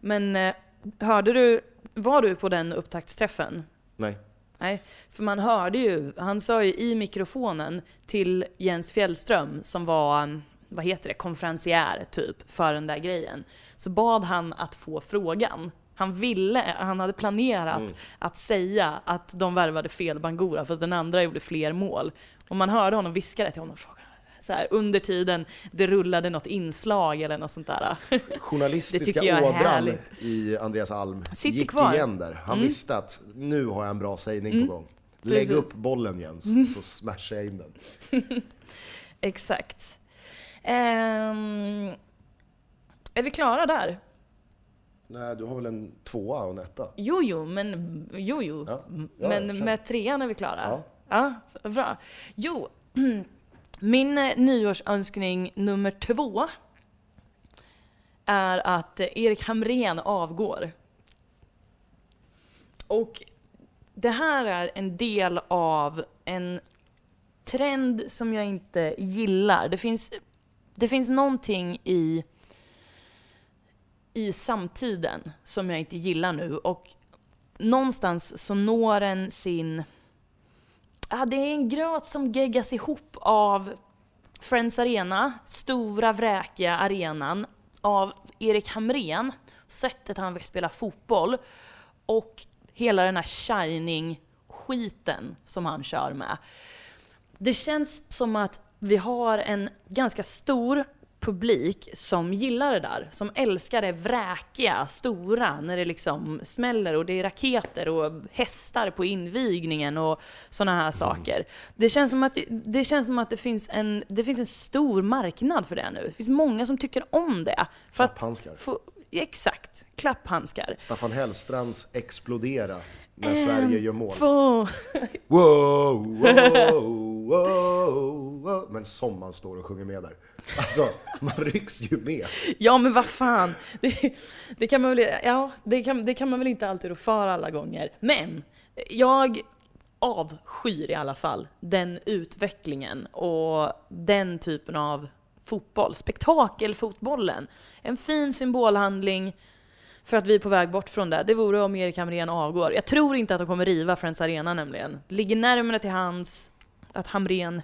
Men eh, hörde du, var du på den upptaktsträffen? Nej. Nej, för man hörde ju, han sa ju i mikrofonen till Jens Fjällström som var, vad heter det, konferencier typ för den där grejen. Så bad han att få frågan. Han ville, han hade planerat Mm. att säga att de värvade fel Bangura för att den andra gjorde fler mål. Och man hörde honom viska det till honom. Fråga, så här, under tiden det rullade något inslag eller något sånt där. Journalistiska ådran i Andreas Alm Sitter gick kvar. igen där. Han Mm. visste att nu har jag en bra sägning på gång. Lägg Precis. upp bollen Jens, så smashar jag in den. Exakt. Ehm, är vi klara där? Nej, du har väl en tvåa och en etta? Jo, jo, men jo, jo. Ja. Ja, men med trean är vi klara. Ja. ja bra. Jo, min eh, nyårsönskning nummer två är att eh, Erik Hamrén avgår. Och det här är en del av en trend som jag inte gillar. Det finns, det finns någonting i, i samtiden som jag inte gillar nu och någonstans så når den sin... Ja, det är en gröt som geggas ihop av Friends Arena, stora vräkiga arenan, av Erik Hamrén, sättet han vill spela fotboll och hela den här shining-skiten som han kör med. Det känns som att vi har en ganska stor publik som gillar det där, som älskar det vräkiga, stora, när det liksom smäller och det är raketer och hästar på invigningen och sådana här saker. Det känns som att, det, känns som att det, finns en, det finns en stor marknad för det nu. Det finns många som tycker om det. För att Klapphandskar. få, exakt, klapphandskar. Staffan Hellstrands Explodera när Sverige gör mål. Två. Wow, wow, wow, wow. Men som man står och sjunger med där. Alltså, man rycks ju med. Ja men vad fan. Det, det, kan man väl, ja, det, kan, det kan man väl inte alltid rå för alla gånger. Men jag avskyr i alla fall den utvecklingen och den typen av fotboll. Spektakelfotbollen. En fin symbolhandling för att vi är på väg bort från det. Det vore om Erik Hamrén avgår. Jag tror inte att de kommer riva Friends Arena nämligen. Ligger närmare till hands att Hamrén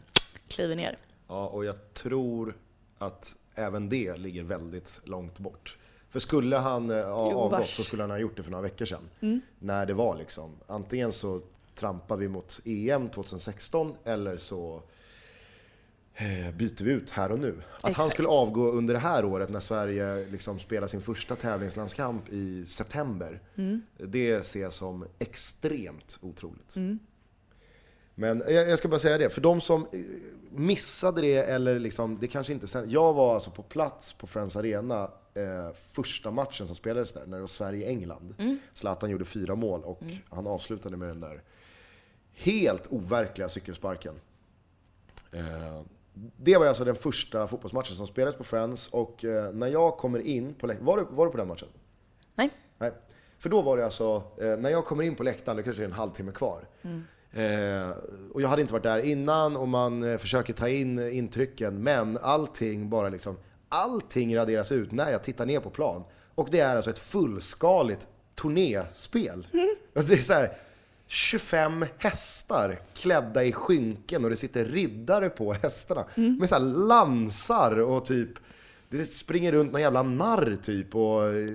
kliver ner. Ja, och jag tror att även det ligger väldigt långt bort. För skulle han eh, ha avgått så skulle han ha gjort det för några veckor sedan. När det var liksom, antingen så trampar vi mot EM 2016 eller så byter vi ut här och nu. Att han Exakt. skulle avgå under det här året när Sverige liksom spelar sin första tävlingslandskamp i september. Det ser jag som extremt otroligt. Men jag, ska bara säga det, för de som eh, missade det eller liksom, det kanske inte sen. Jag var alltså på plats på Friends Arena eh, första matchen som spelades där, när det var Sverige-England. Zlatan gjorde fyra mål och han avslutade med den där helt overkliga cykelsparken. Eh, det var alltså den första fotbollsmatchen som spelades på Friends och eh, när jag kommer in på läktaren, var, du- var du på den matchen? Nej? Nej. För då var det alltså, eh, när jag kommer in på läktaren, det kanske är en halvtimme kvar. Eh, och jag hade inte varit där innan och man försöker ta in intrycken, men allting bara liksom, allting raderas ut när jag tittar ner på plan. Och det är alltså ett fullskaligt turnéspel. Alltså det är så här, 25 hästar klädda i skynken och det sitter riddare på hästarna. Med så lansar och typ, det springer runt någon jävla narr typ och eh,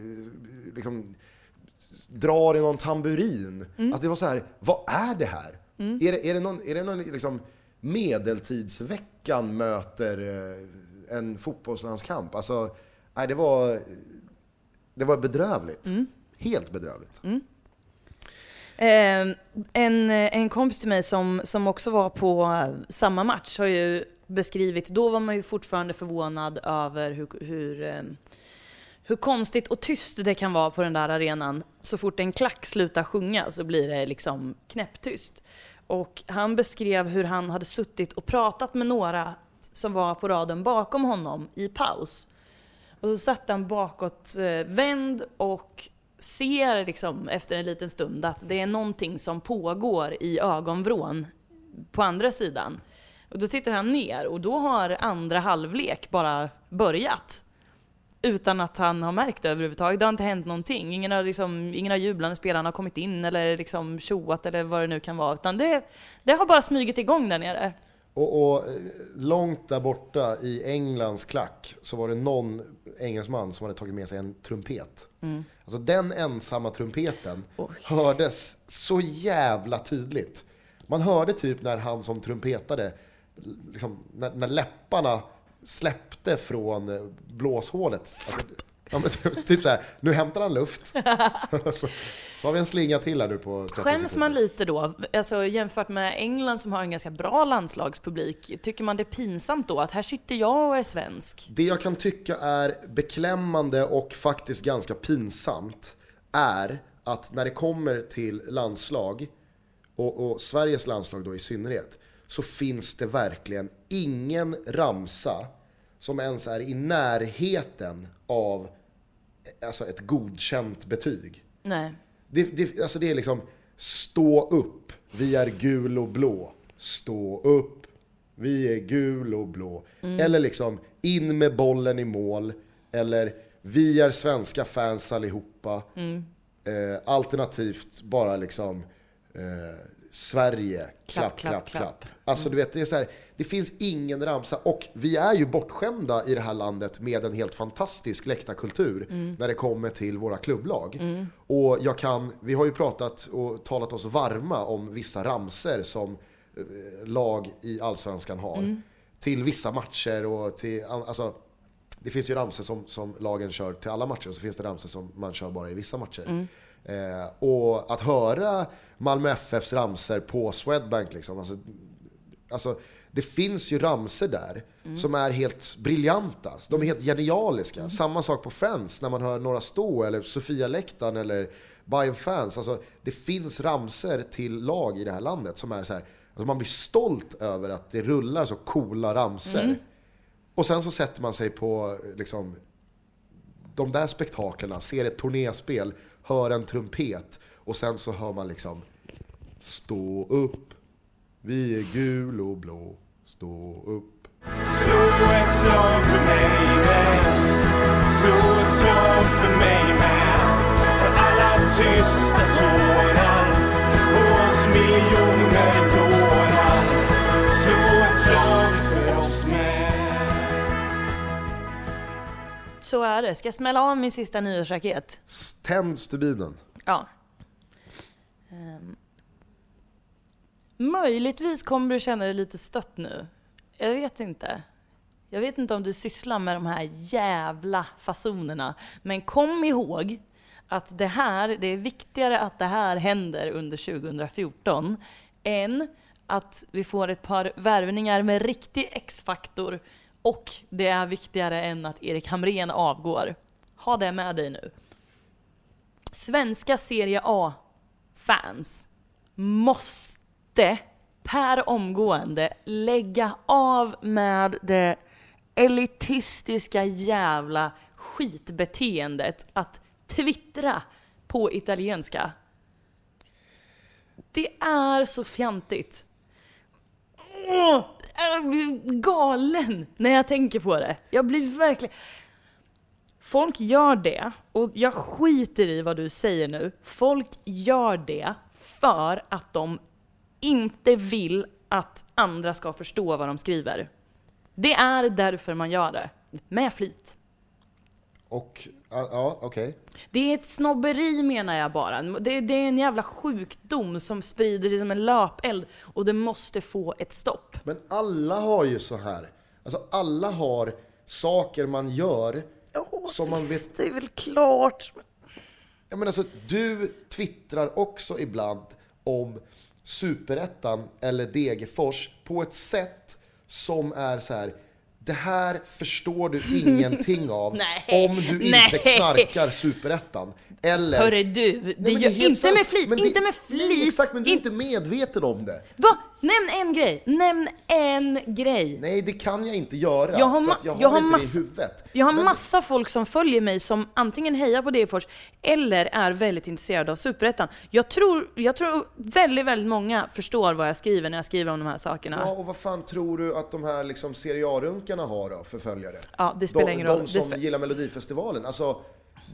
liksom drar i någon tamburin. Alltså det var så här, vad är det här? Är, det, är det någon, är det någon liksom medeltidsveckan möter eh, en fotbollslandskamp? Alltså, nej det var, det var bedrövligt. Helt bedrövligt. Eh, en, en kompis till mig som, som också var på samma match har ju beskrivit, då var man ju fortfarande förvånad över hur, hur, ehm, hur konstigt och tyst det kan vara på den där arenan. Så fort en klack slutar sjunga så blir det liksom knäpptyst. Och han beskrev hur han hade suttit och pratat med några som var på raden bakom honom i paus. Och så satt han bakåt eh, vänd och ser liksom efter en liten stund att det är någonting som pågår i ögonvrån på andra sidan. Och då tittar han ner och då har andra halvlek bara börjat. Utan att han har märkt det överhuvudtaget. Det har inte hänt någonting. Ingen har, liksom, ingen av jublande spelarna har kommit in eller liksom tjoat eller vad det nu kan vara. Utan det, det har bara smugit igång där nere. Och, och långt där borta i Englands klack så var det någon engelsman som hade tagit med sig en trumpet. Alltså den ensamma trumpeten hördes så jävla tydligt. Man hörde typ när han som trumpetade, liksom, när, när läpparna släppte från eh, blåshålet. Alltså, ja, men typ, typ så här, nu hämtar han luft. så, så har vi en slinga till här nu på 30 Skäms sekunder. man lite då, alltså jämfört med England som har en ganska bra landslagspublik, tycker man det är pinsamt då att här sitter jag och är svensk? Det jag kan tycka är beklämmande och faktiskt ganska pinsamt är att när det kommer till landslag, och, och Sveriges landslag då i synnerhet, så finns det verkligen ingen ramsa som ens är i närheten av alltså ett godkänt betyg. Nej. Det, det, alltså det är liksom stå upp, vi är gul och blå. Stå upp, vi är gul och blå. Eller liksom in med bollen i mål. Eller vi är svenska fans allihopa. Eh, alternativt bara liksom eh, Sverige, klapp, klapp, klapp. Alltså du vet, det är så här, det finns ingen ramsa. Och vi är ju bortskämda i det här landet med en helt fantastisk läktarkultur när det kommer till våra klubblag. Och jag kan, vi har ju pratat och talat oss varma om vissa ramser som eh, lag i Allsvenskan har. Till vissa matcher och till, alltså det finns ju ramser som, som lagen kör till alla matcher och så finns det ramser som man kör bara i vissa matcher. Eh, och att höra Malmö FFs ramser på Swedbank liksom, alltså, alltså, det finns ju ramser där som är helt briljanta. De är helt genialiska. Samma sak på Friends när man hör Några Stå eller Sofia Läktaren eller Bayern Fans. Alltså, det finns ramser till lag i det här landet som är så här, alltså man blir stolt över att det rullar så coola ramser. Och sen så sätter man sig på liksom, de där spektaklerna, ser ett turnéspel, hör en trumpet och sen så hör man liksom Stå upp, vi är gul och blå, stå upp. Slå ett slag för mig med. Slå ett slag för mig med. För alla tysta tårar och oss miljoner dårar. Slå ett slag för oss med. Så är det. Ska jag smälla av min sista nyårsraket? Tänd stubinen. Ja. Ehm möjligtvis kommer du känna dig lite stött nu. Jag vet inte. Jag vet inte om du sysslar med de här jävla fasonerna. Men kom ihåg att det här, det är viktigare att det här händer under 2014 än att vi får ett par värvningar med riktig X-faktor och det är viktigare än att Erik Hamrén avgår. Ha det med dig nu. Svenska Serie A-fans måste per omgående lägga av med det elitistiska jävla skitbeteendet att twittra på italienska. Det är så fjantigt. Jag blir galen när jag tänker på det. Jag blir verkligen... Folk gör det, och jag skiter i vad du säger nu. Folk gör det för att de inte vill att andra ska förstå vad de skriver. Det är därför man gör det. Med flit. Och, ja, okej. Det är ett snobberi menar jag bara. Det, det är en jävla sjukdom som sprider sig som en löpeld och det måste få ett stopp. Men alla har ju så här. Alltså alla har saker man gör som man vet Det är väl klart. Ja, men alltså, du twittrar också ibland om Superettan eller Degerfors på ett sätt som är så här. Det här förstår du ingenting av Nej, om du inte nej. knarkar Superettan. Eller... Hörru du, det Nej, men gör inte sant. med flit, det- inte med flit. exakt, men du är In- inte medveten om det. Va? Nämn en grej, nämn en grej. Nej, det kan jag inte göra. Jag har, ma- jag har, jag har, inte mass- det i huvudet. jag har Men- massa folk som följer mig som antingen hejar på Degerfors eller är väldigt intresserade av Superettan. Jag tror, jag tror väldigt, väldigt många förstår vad jag skriver när jag skriver om de här sakerna. Ja, och vad fan tror du att de här liksom Serie A-runkarna har då för följare? Ja, det spelar de, ingen roll. De som spe- gillar Melodifestivalen. Alltså,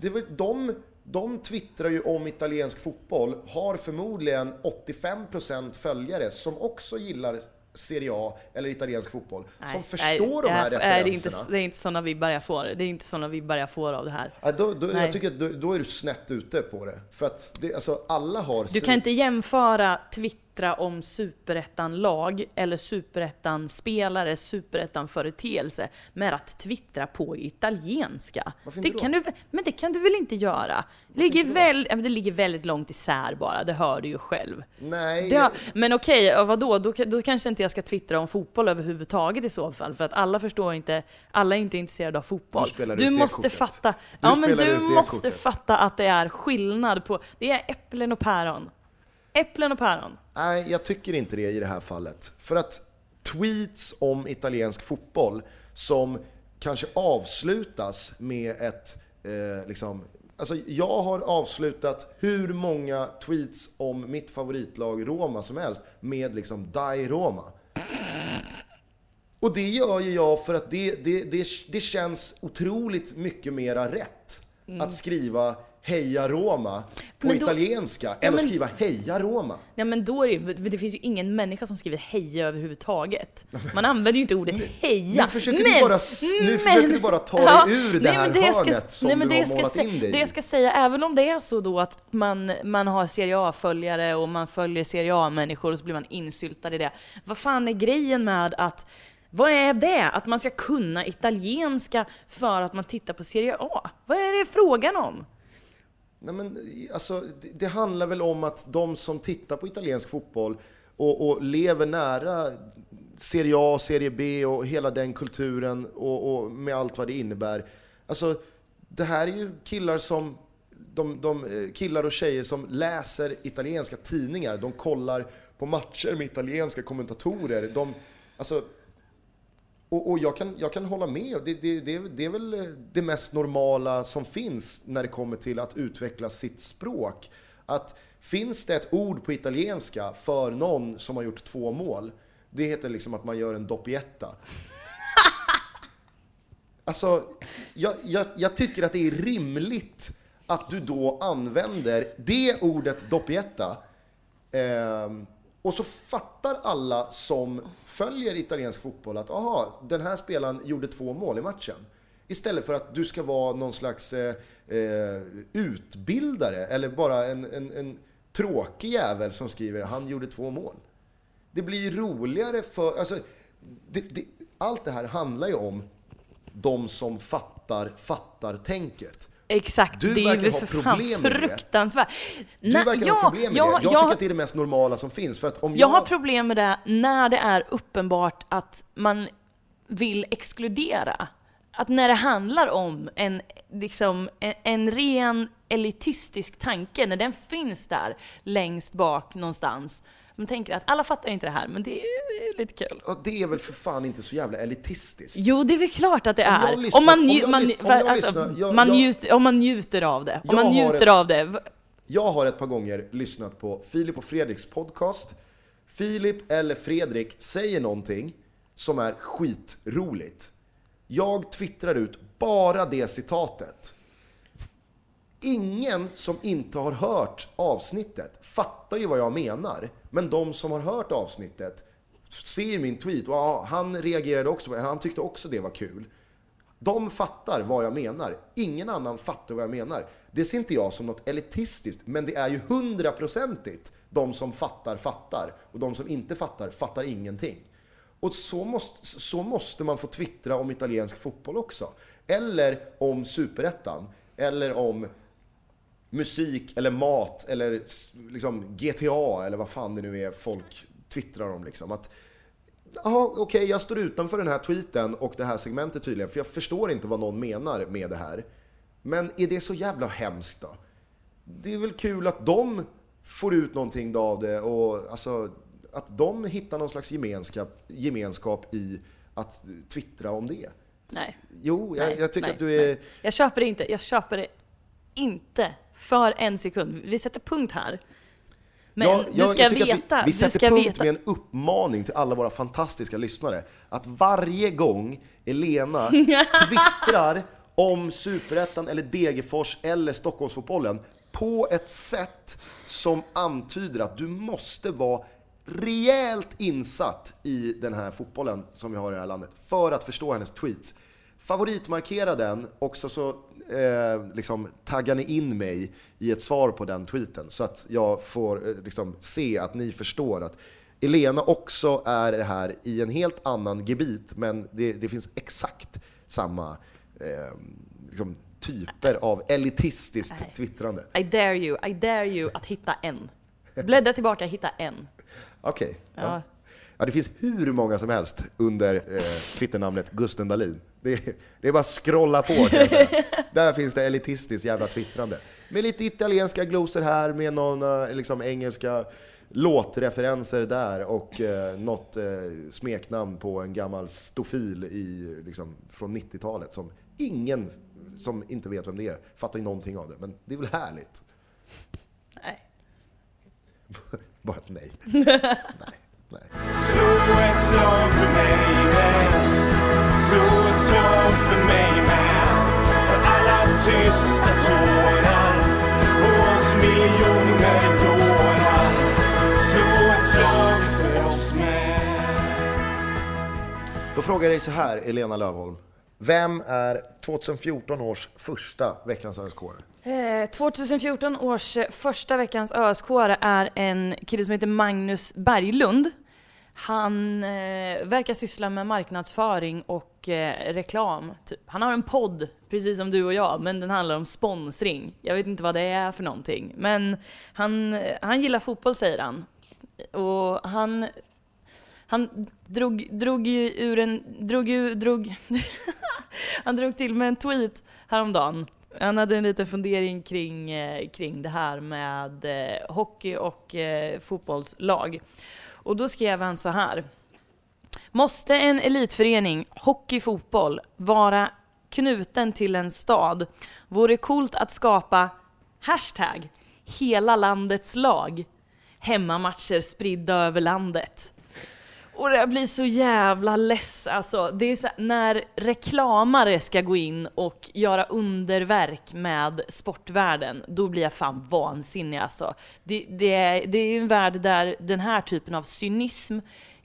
det var, de, de twittrar ju om italiensk fotboll, har förmodligen 85% följare som också gillar Serie A eller italiensk fotboll. som förstår de här det är inte, referenserna. det är inte sådana vibbar jag får. Det är inte sådana vibbar jag får av det här. Ja, då, då, Nej. jag tycker att då, då är du snett ute på det. För att det, alltså, alla har... Du kan inte jämföra twittra om superettan-lag eller superettan-spelare, superettan-företeelse med att twittra på italienska. Det kan du, men det kan du väl inte göra? Det ligger, väl, det ligger väldigt långt isär bara, det hör du ju själv. Nej, har, men okej, ja, vadå? Då, då kanske inte jag ska twittra om fotboll överhuvudtaget i så fall, för att alla förstår inte, alla är inte intresserade av fotboll. Du Du måste fatta, Du ja men du måste kortet. fatta att det är skillnad på, det är äpplen och päron. Äpplen och päron. Nej, jag tycker inte det i det här fallet. För att tweets om italiensk fotboll som kanske avslutas med ett, eh, liksom, alltså jag har avslutat hur många tweets om mitt favoritlag Roma som helst med liksom Dai Roma. Och det gör ju jag för att det, det, det, det känns otroligt mycket mera rätt att skriva Heja Roma på Men då- italienska än Ja, att men- skriva Heja Roma. Ja men då är det det finns ju ingen människa som skriver heja överhuvudtaget. Man använder ju inte ordet heja. nu försöker du bara nu försöker du bara ta dig ur det här men jag hörnet som nej, men du det har målat in dig. Det jag ska säga, även om det är så då att man, man har Serie A-följare och man följer Serie A-människor och så blir man insyltad i det. Vad fan är grejen med att vad är det? Att man ska kunna italienska för att man tittar på Serie A? Vad är det frågan om? Nej, men, alltså, det, det handlar väl om att de som tittar på italiensk fotboll och, och lever nära Serie A, Serie B och hela den kulturen och, och med allt vad det innebär. Alltså, det här är ju killar som de, de eh, killar och tjejer som läser italienska tidningar, de kollar på matcher med italienska kommentatorer. De, alltså, och, och jag, kan, jag kan hålla med. Det, det, det, det är väl det mest normala som finns när det kommer till att utveckla sitt språk. Att finns det ett ord på italienska för någon som har gjort två mål, det heter liksom att man gör en doppietta. Alltså, jag, jag, jag tycker att det är rimligt att du då använder det ordet doppietta eh, och så fattar alla som följer italiensk fotboll att aha, den här spelaren gjorde två mål i matchen. Istället för att du ska vara någon slags eh, eh, utbildare eller bara en, en, en tråkig jävel som skriver han gjorde två mål. Det blir ju roligare för... Alltså, det, det, allt det här handlar ju om de som fattar fattar-tänket. Exakt, Du det är ju för fan fruktansvärt. Du Nej, verkar ha problem med jag, det. Jag, jag, tycker att det är det mest normala som finns. För att om Jag jag, har problem med det när det är uppenbart att man vill exkludera. Att när det handlar om en, liksom, en, en ren elitistisk tanke, när den finns där längst bak någonstans. Man tänker att alla fattar inte det här, men det är lite kul. Ja, det är väl för fan inte så jävla elitistiskt. Jo, det är väl klart att det är. lyssnar- om, man, om nju- jag man, lys- om jag alltså, lyssnar- jag- man, jag- njuter, om man njuter av det. Om man njuter ett- av det. Jag har ett par gånger lyssnat på Filip och Fredriks podcast. Filip eller Fredrik säger någonting som är skitroligt. Jag twittrar ut bara det citatet. Ingen som inte har hört avsnittet fattar ju vad jag menar. Men de som har hört avsnittet ser ju min tweet och ah, han reagerade också på det. Han tyckte också det var kul. De fattar vad jag menar. Ingen annan fattar vad jag menar. Det ser inte jag som något elitistiskt, men det är ju hundraprocentigt de som fattar fattar och de som inte fattar fattar ingenting. Och så måste, så måste man få twittra om italiensk fotboll också. Eller om superettan. Eller om musik eller mat eller liksom GTA eller vad fan det nu är folk twittrar om. Liksom. Att, Jaha, okej, jag står utanför den här tweeten och det här segmentet tydligen, för jag förstår inte vad någon menar med det här. Men är det så jävla hemskt då? Det är väl kul att de får ut någonting då av det och alltså att de hittar någon slags gemenskap, gemenskap i att twittra om det. Nej. Jo, jag, Nej, jag tycker nej, att du är... nej. Jag köper det inte. Jag köper det inte för en sekund. Vi sätter punkt här. Men Ja, du jag- ska jag tycker att veta. Vi, vi du sätter ska punkt veta. med en uppmaning till alla våra fantastiska lyssnare. Att varje gång Elena twittrar om Superettan eller Degerfors eller Stockholmsfotbollen på ett sätt som antyder att du måste vara rejält insatt i den här fotbollen som vi har i det här landet för att förstå hennes tweets. Favoritmarkera den och så, så eh, liksom, taggar ni in mig i ett svar på den tweeten så att jag får eh, liksom, se att ni förstår att Elena också är det här i en helt annan gebit men det, det finns exakt samma eh, liksom, typer av elitistiskt Nej. twittrande. I dare you, I dare you att hitta en. Bläddra tillbaka, hitta en. Okej. Ja. Ja. Ja, det finns hur många som helst under eh, Twitternamnet Gusten Dahlin. Det, det är bara att scrolla på kan jag säga. Där finns det elitistiskt jävla twittrande. Med lite italienska glosor här, med några liksom, engelska låtreferenser där och eh, något eh, smeknamn på en gammal stofil i, liksom, från 90-talet som ingen som inte vet vem det är fattar ju någonting av det. Men det är väl härligt? Nej. Bara ett nej. nej. Nej. Då frågar jag dig så här, Elena Lövholm. Vem är 2014 års första Veckans ösk eh, 2014 års första Veckans ösk är en kille som heter Magnus Berglund. Han eh, verkar syssla med marknadsföring och eh, reklam. Typ. Han har en podd, precis som du och jag, men den handlar om sponsring. Jag vet inte vad det är för någonting. Men han, han gillar fotboll säger han. Och han, han drog, drog ju ur en... Drog drog, han drog till med en tweet häromdagen. Han hade en liten fundering kring, eh, kring det här med eh, hockey och eh, fotbollslag. Och då skrev han så här. Måste en elitförening, hockey, fotboll, vara knuten till en stad? Vore coolt att skapa hashtag hela landets lag. Hemmamatcher spridda över landet. Och jag blir så jävla less alltså. Det är så, när reklamare ska gå in och göra underverk med sportvärlden, då blir jag fan vansinnig alltså. Det, det, är, det är ju en värld där den här typen av cynism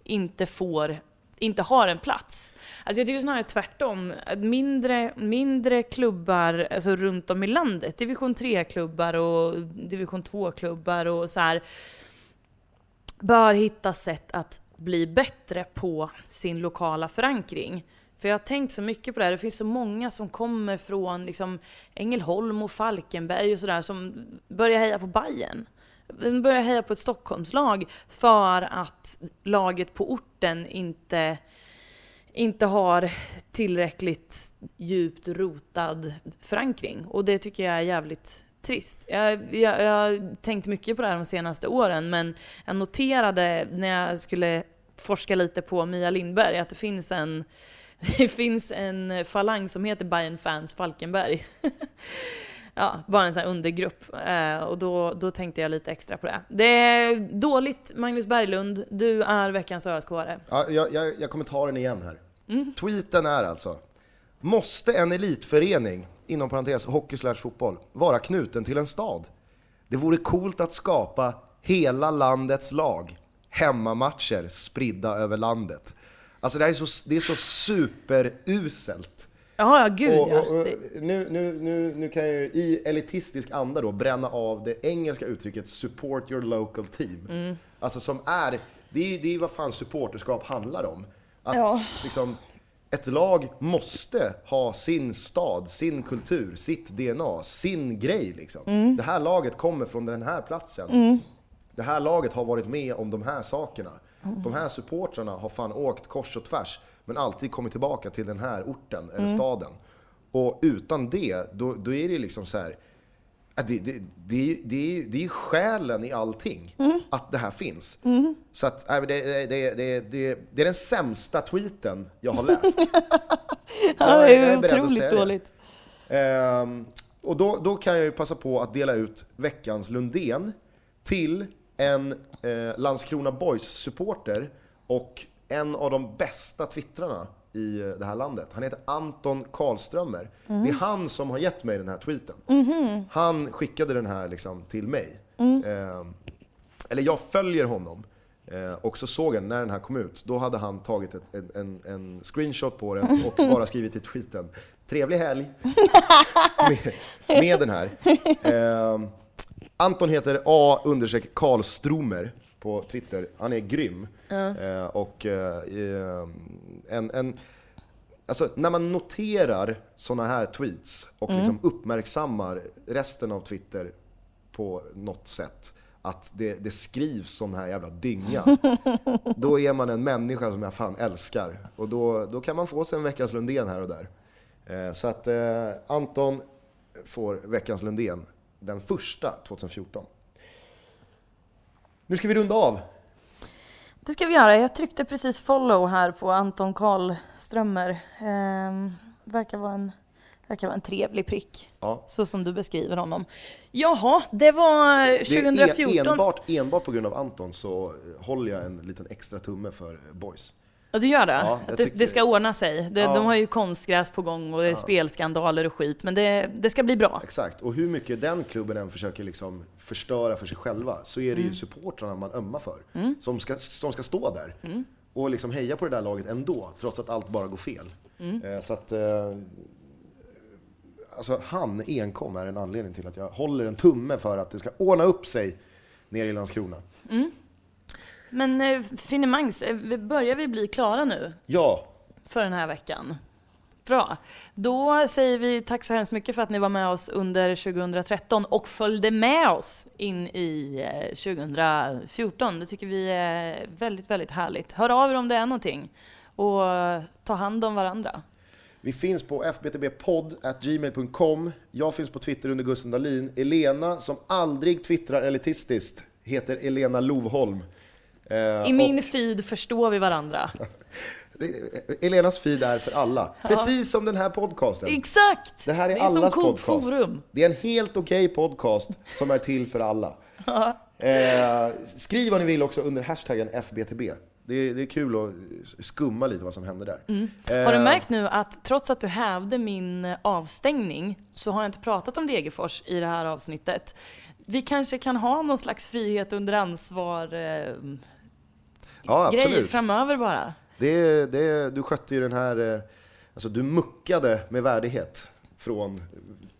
inte får inte har en plats. Alltså jag tycker snarare tvärtom. Mindre, mindre klubbar alltså runt om i landet, division 3-klubbar och division 2-klubbar och så här, bör hitta sätt att bli bättre på sin lokala förankring. För jag har tänkt så mycket på det här. Det finns så många som kommer från liksom Ängelholm och Falkenberg och sådär som börjar heja på Bayern. De börjar heja på ett Stockholmslag för att laget på orten inte, inte har tillräckligt djupt rotad förankring. Och det tycker jag är jävligt trist. Jag, jag, jag har tänkt mycket på det här de senaste åren men jag noterade när jag skulle forska lite på Mia Lindberg att det finns en, det finns en falang som heter Bayern Fans Falkenberg. ja, bara en sån här undergrupp. Eh, och då, då tänkte jag lite extra på det. Det är dåligt Magnus Berglund, du är veckans ösk Ja, jag, jag, jag kommer ta den igen här. Tweeten är alltså Måste en elitförening, inom parentes hockey slash fotboll, vara knuten till en stad? Det vore coolt att skapa hela landets lag. Hemmamatcher spridda över landet. Alltså det, här är så, det är så superuselt. Ja, gud Och, och, och, nu, nu, nu, nu kan jag ju i elitistisk anda då bränna av det engelska uttrycket 'support your local team'. Mm. Alltså som är, det är ju det är vad fan supporterskap handlar om. Att Ja. liksom, ett lag måste ha sin stad, sin kultur, sitt DNA, sin grej liksom. Mm. Det här laget kommer från den här platsen. Det här laget har varit med om de här sakerna. De här supportrarna har fan åkt kors och tvärs, men alltid kommit tillbaka till den här orten eller staden. Och utan det, då, då är det liksom så här. Det, det, det, det, är- det är ju själen i allting, att det här finns. Så att, det, det, det, det, är den sämsta tweeten jag har läst. Ja, det är är otroligt dåligt. Ehm, och då, då kan jag ju passa på att dela ut veckans Lundén till en eh, Landskrona Boys-supporter och en av de bästa twittrarna i eh, det här landet. Han heter Anton Karlströmer. Det är han som har gett mig den här tweeten. Han skickade den här liksom till mig. Ehm, eller jag följer honom. Eh, och så såg jag när den här kom ut, då hade han tagit ett, en, en, en screenshot på den och bara skrivit i tweeten Trevlig helg! med, med den här. Eh, Anton heter A understreck Karlstromer på Twitter. Han är grym. Eh, och eh, en, en, alltså, när man noterar såna här tweets och liksom uppmärksammar resten av Twitter på något sätt att det, det skrivs sån här jävla dynga. Då är man en människa som jag fan älskar. Och då, då kan man få sig en veckans Lundén här och där. Eh, så att eh, Anton får veckans Lundén, den första 2014. Nu ska vi runda av. Det ska vi göra. Jag tryckte precis follow här på Anton Karlströmer. Ehm, verkar, vara en, verkar vara en trevlig prick, Ja. så som du beskriver honom. Jaha, det var Det är 2014. en, enbart, enbart på grund av Anton så håller jag en liten extra tumme för Boys. Ja, du gör det? Ja, det, tycker- det ska ordna sig. Det, Ja. De har ju konstgräs på gång och det är spelskandaler och skit, men det, det ska bli bra. Exakt, och hur mycket den klubben än försöker liksom förstöra för sig själva så är det ju supportrarna man ömmar för. Som, ska, som ska stå där. och liksom heja på det där laget ändå, trots att allt bara går fel. Eh, Så att... Eh, alltså han enkom är en anledning till att jag håller en tumme för att det ska ordna upp sig nere i Landskrona. Men eh, finemangs, eh, börjar vi bli klara nu Ja, för den här veckan? Bra. Då säger vi tack så hemskt mycket för att ni var med oss under 2013 och följde med oss in i eh, 2014. Det tycker vi är väldigt, väldigt härligt. Hör av er om det är någonting och eh, ta hand om varandra. Vi finns på fbtbpodd.gmail.com. Jag finns på Twitter under Gusten Dahlin. Elena, som aldrig twittrar elitistiskt, heter Elena Lovholm. Eh, I min feed förstår vi varandra. och, Elenas feed är för alla. Precis som den här podcasten. Exakt! Det här är, det är som allas Coop podcast. Forum. Det är en helt okej podcast som är till för alla. Eh, skriv vad ni vill också under hashtaggen FBTB. Det är, det är kul att skumma lite vad som händer där. Mm. Har du Eh, märkt nu att trots att du hävde min eh, avstängning så har jag inte pratat om Degerfors i det här avsnittet. Vi kanske kan ha någon slags frihet under ansvar eh, Ja, grej framöver bara. Det, det, du skötte ju den här, eh, alltså du muckade med värdighet från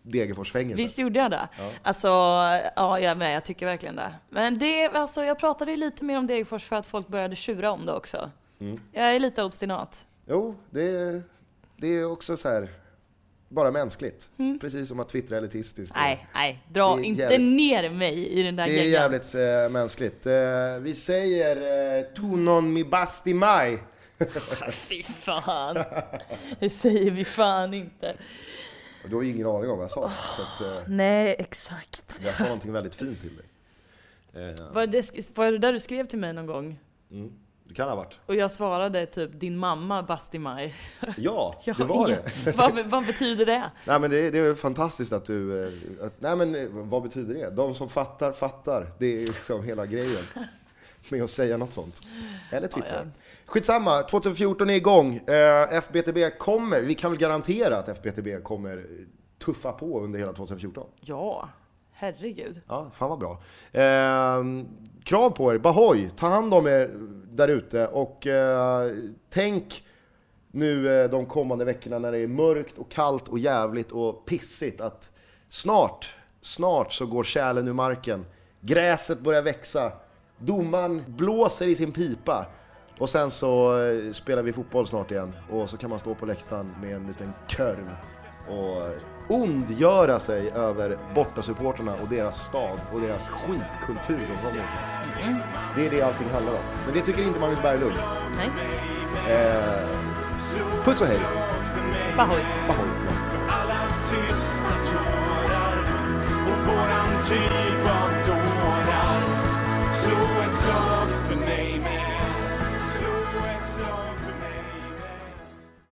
Degerforsfängelset. Visst gjorde jag det? Alltså, ja jag är med, jag tycker verkligen det. Men det, alltså, jag pratade ju lite mer om Degerfors för att folk började tjura om det också. Mm. Jag är lite obstinat. Jo, det, det är också så här, bara mänskligt. Precis som att twittra elitistiskt. Mm. Nej, nej, dra inte jävligt- ner mig i den där Det är geggan. jävligt eh, mänskligt. Eh, vi säger eh, tu non mi basti mai. Fy fan. Det säger vi fan inte. Du har ju ingen aning om vad jag sa. Så att, Nej, exakt. jag sa någonting väldigt fint till dig. Var det, var det där du skrev till mig någon gång? mm, det kan ha varit. Och jag svarade typ din mamma Basti-Maj. Ja, det var ingen- det. vad, vad betyder det? Nej men det, det är fantastiskt att du... eh, Att, nej men eh, vad betyder det? De som fattar, fattar. Det är liksom hela grejen. Med att säga något sånt. Eller twittra. Ja, ja. Skitsamma, 2014 är igång. Eh, FBTB kommer, vi kan väl garantera att FBTB kommer tuffa på under hela 2014. Ja, herregud. Ja, fan vad bra. Eh, krav på er, Bahoy, ta hand om er där ute och eh, tänk nu eh, de kommande veckorna när det är mörkt och kallt och jävligt och pissigt att snart, snart så går kärlen ur marken. Gräset börjar växa, domaren blåser i sin pipa och sen så eh, spelar vi fotboll snart igen och så kan man stå på läktaren med en liten körv och ondgöra sig över bortasupporterna och deras stad och deras skitkultur de kommer ifrån. Det är det allting handlar om. Men det tycker inte Magnus Berglund. Nej, Eh, puss och hej! Bahoy. Ahoy. alla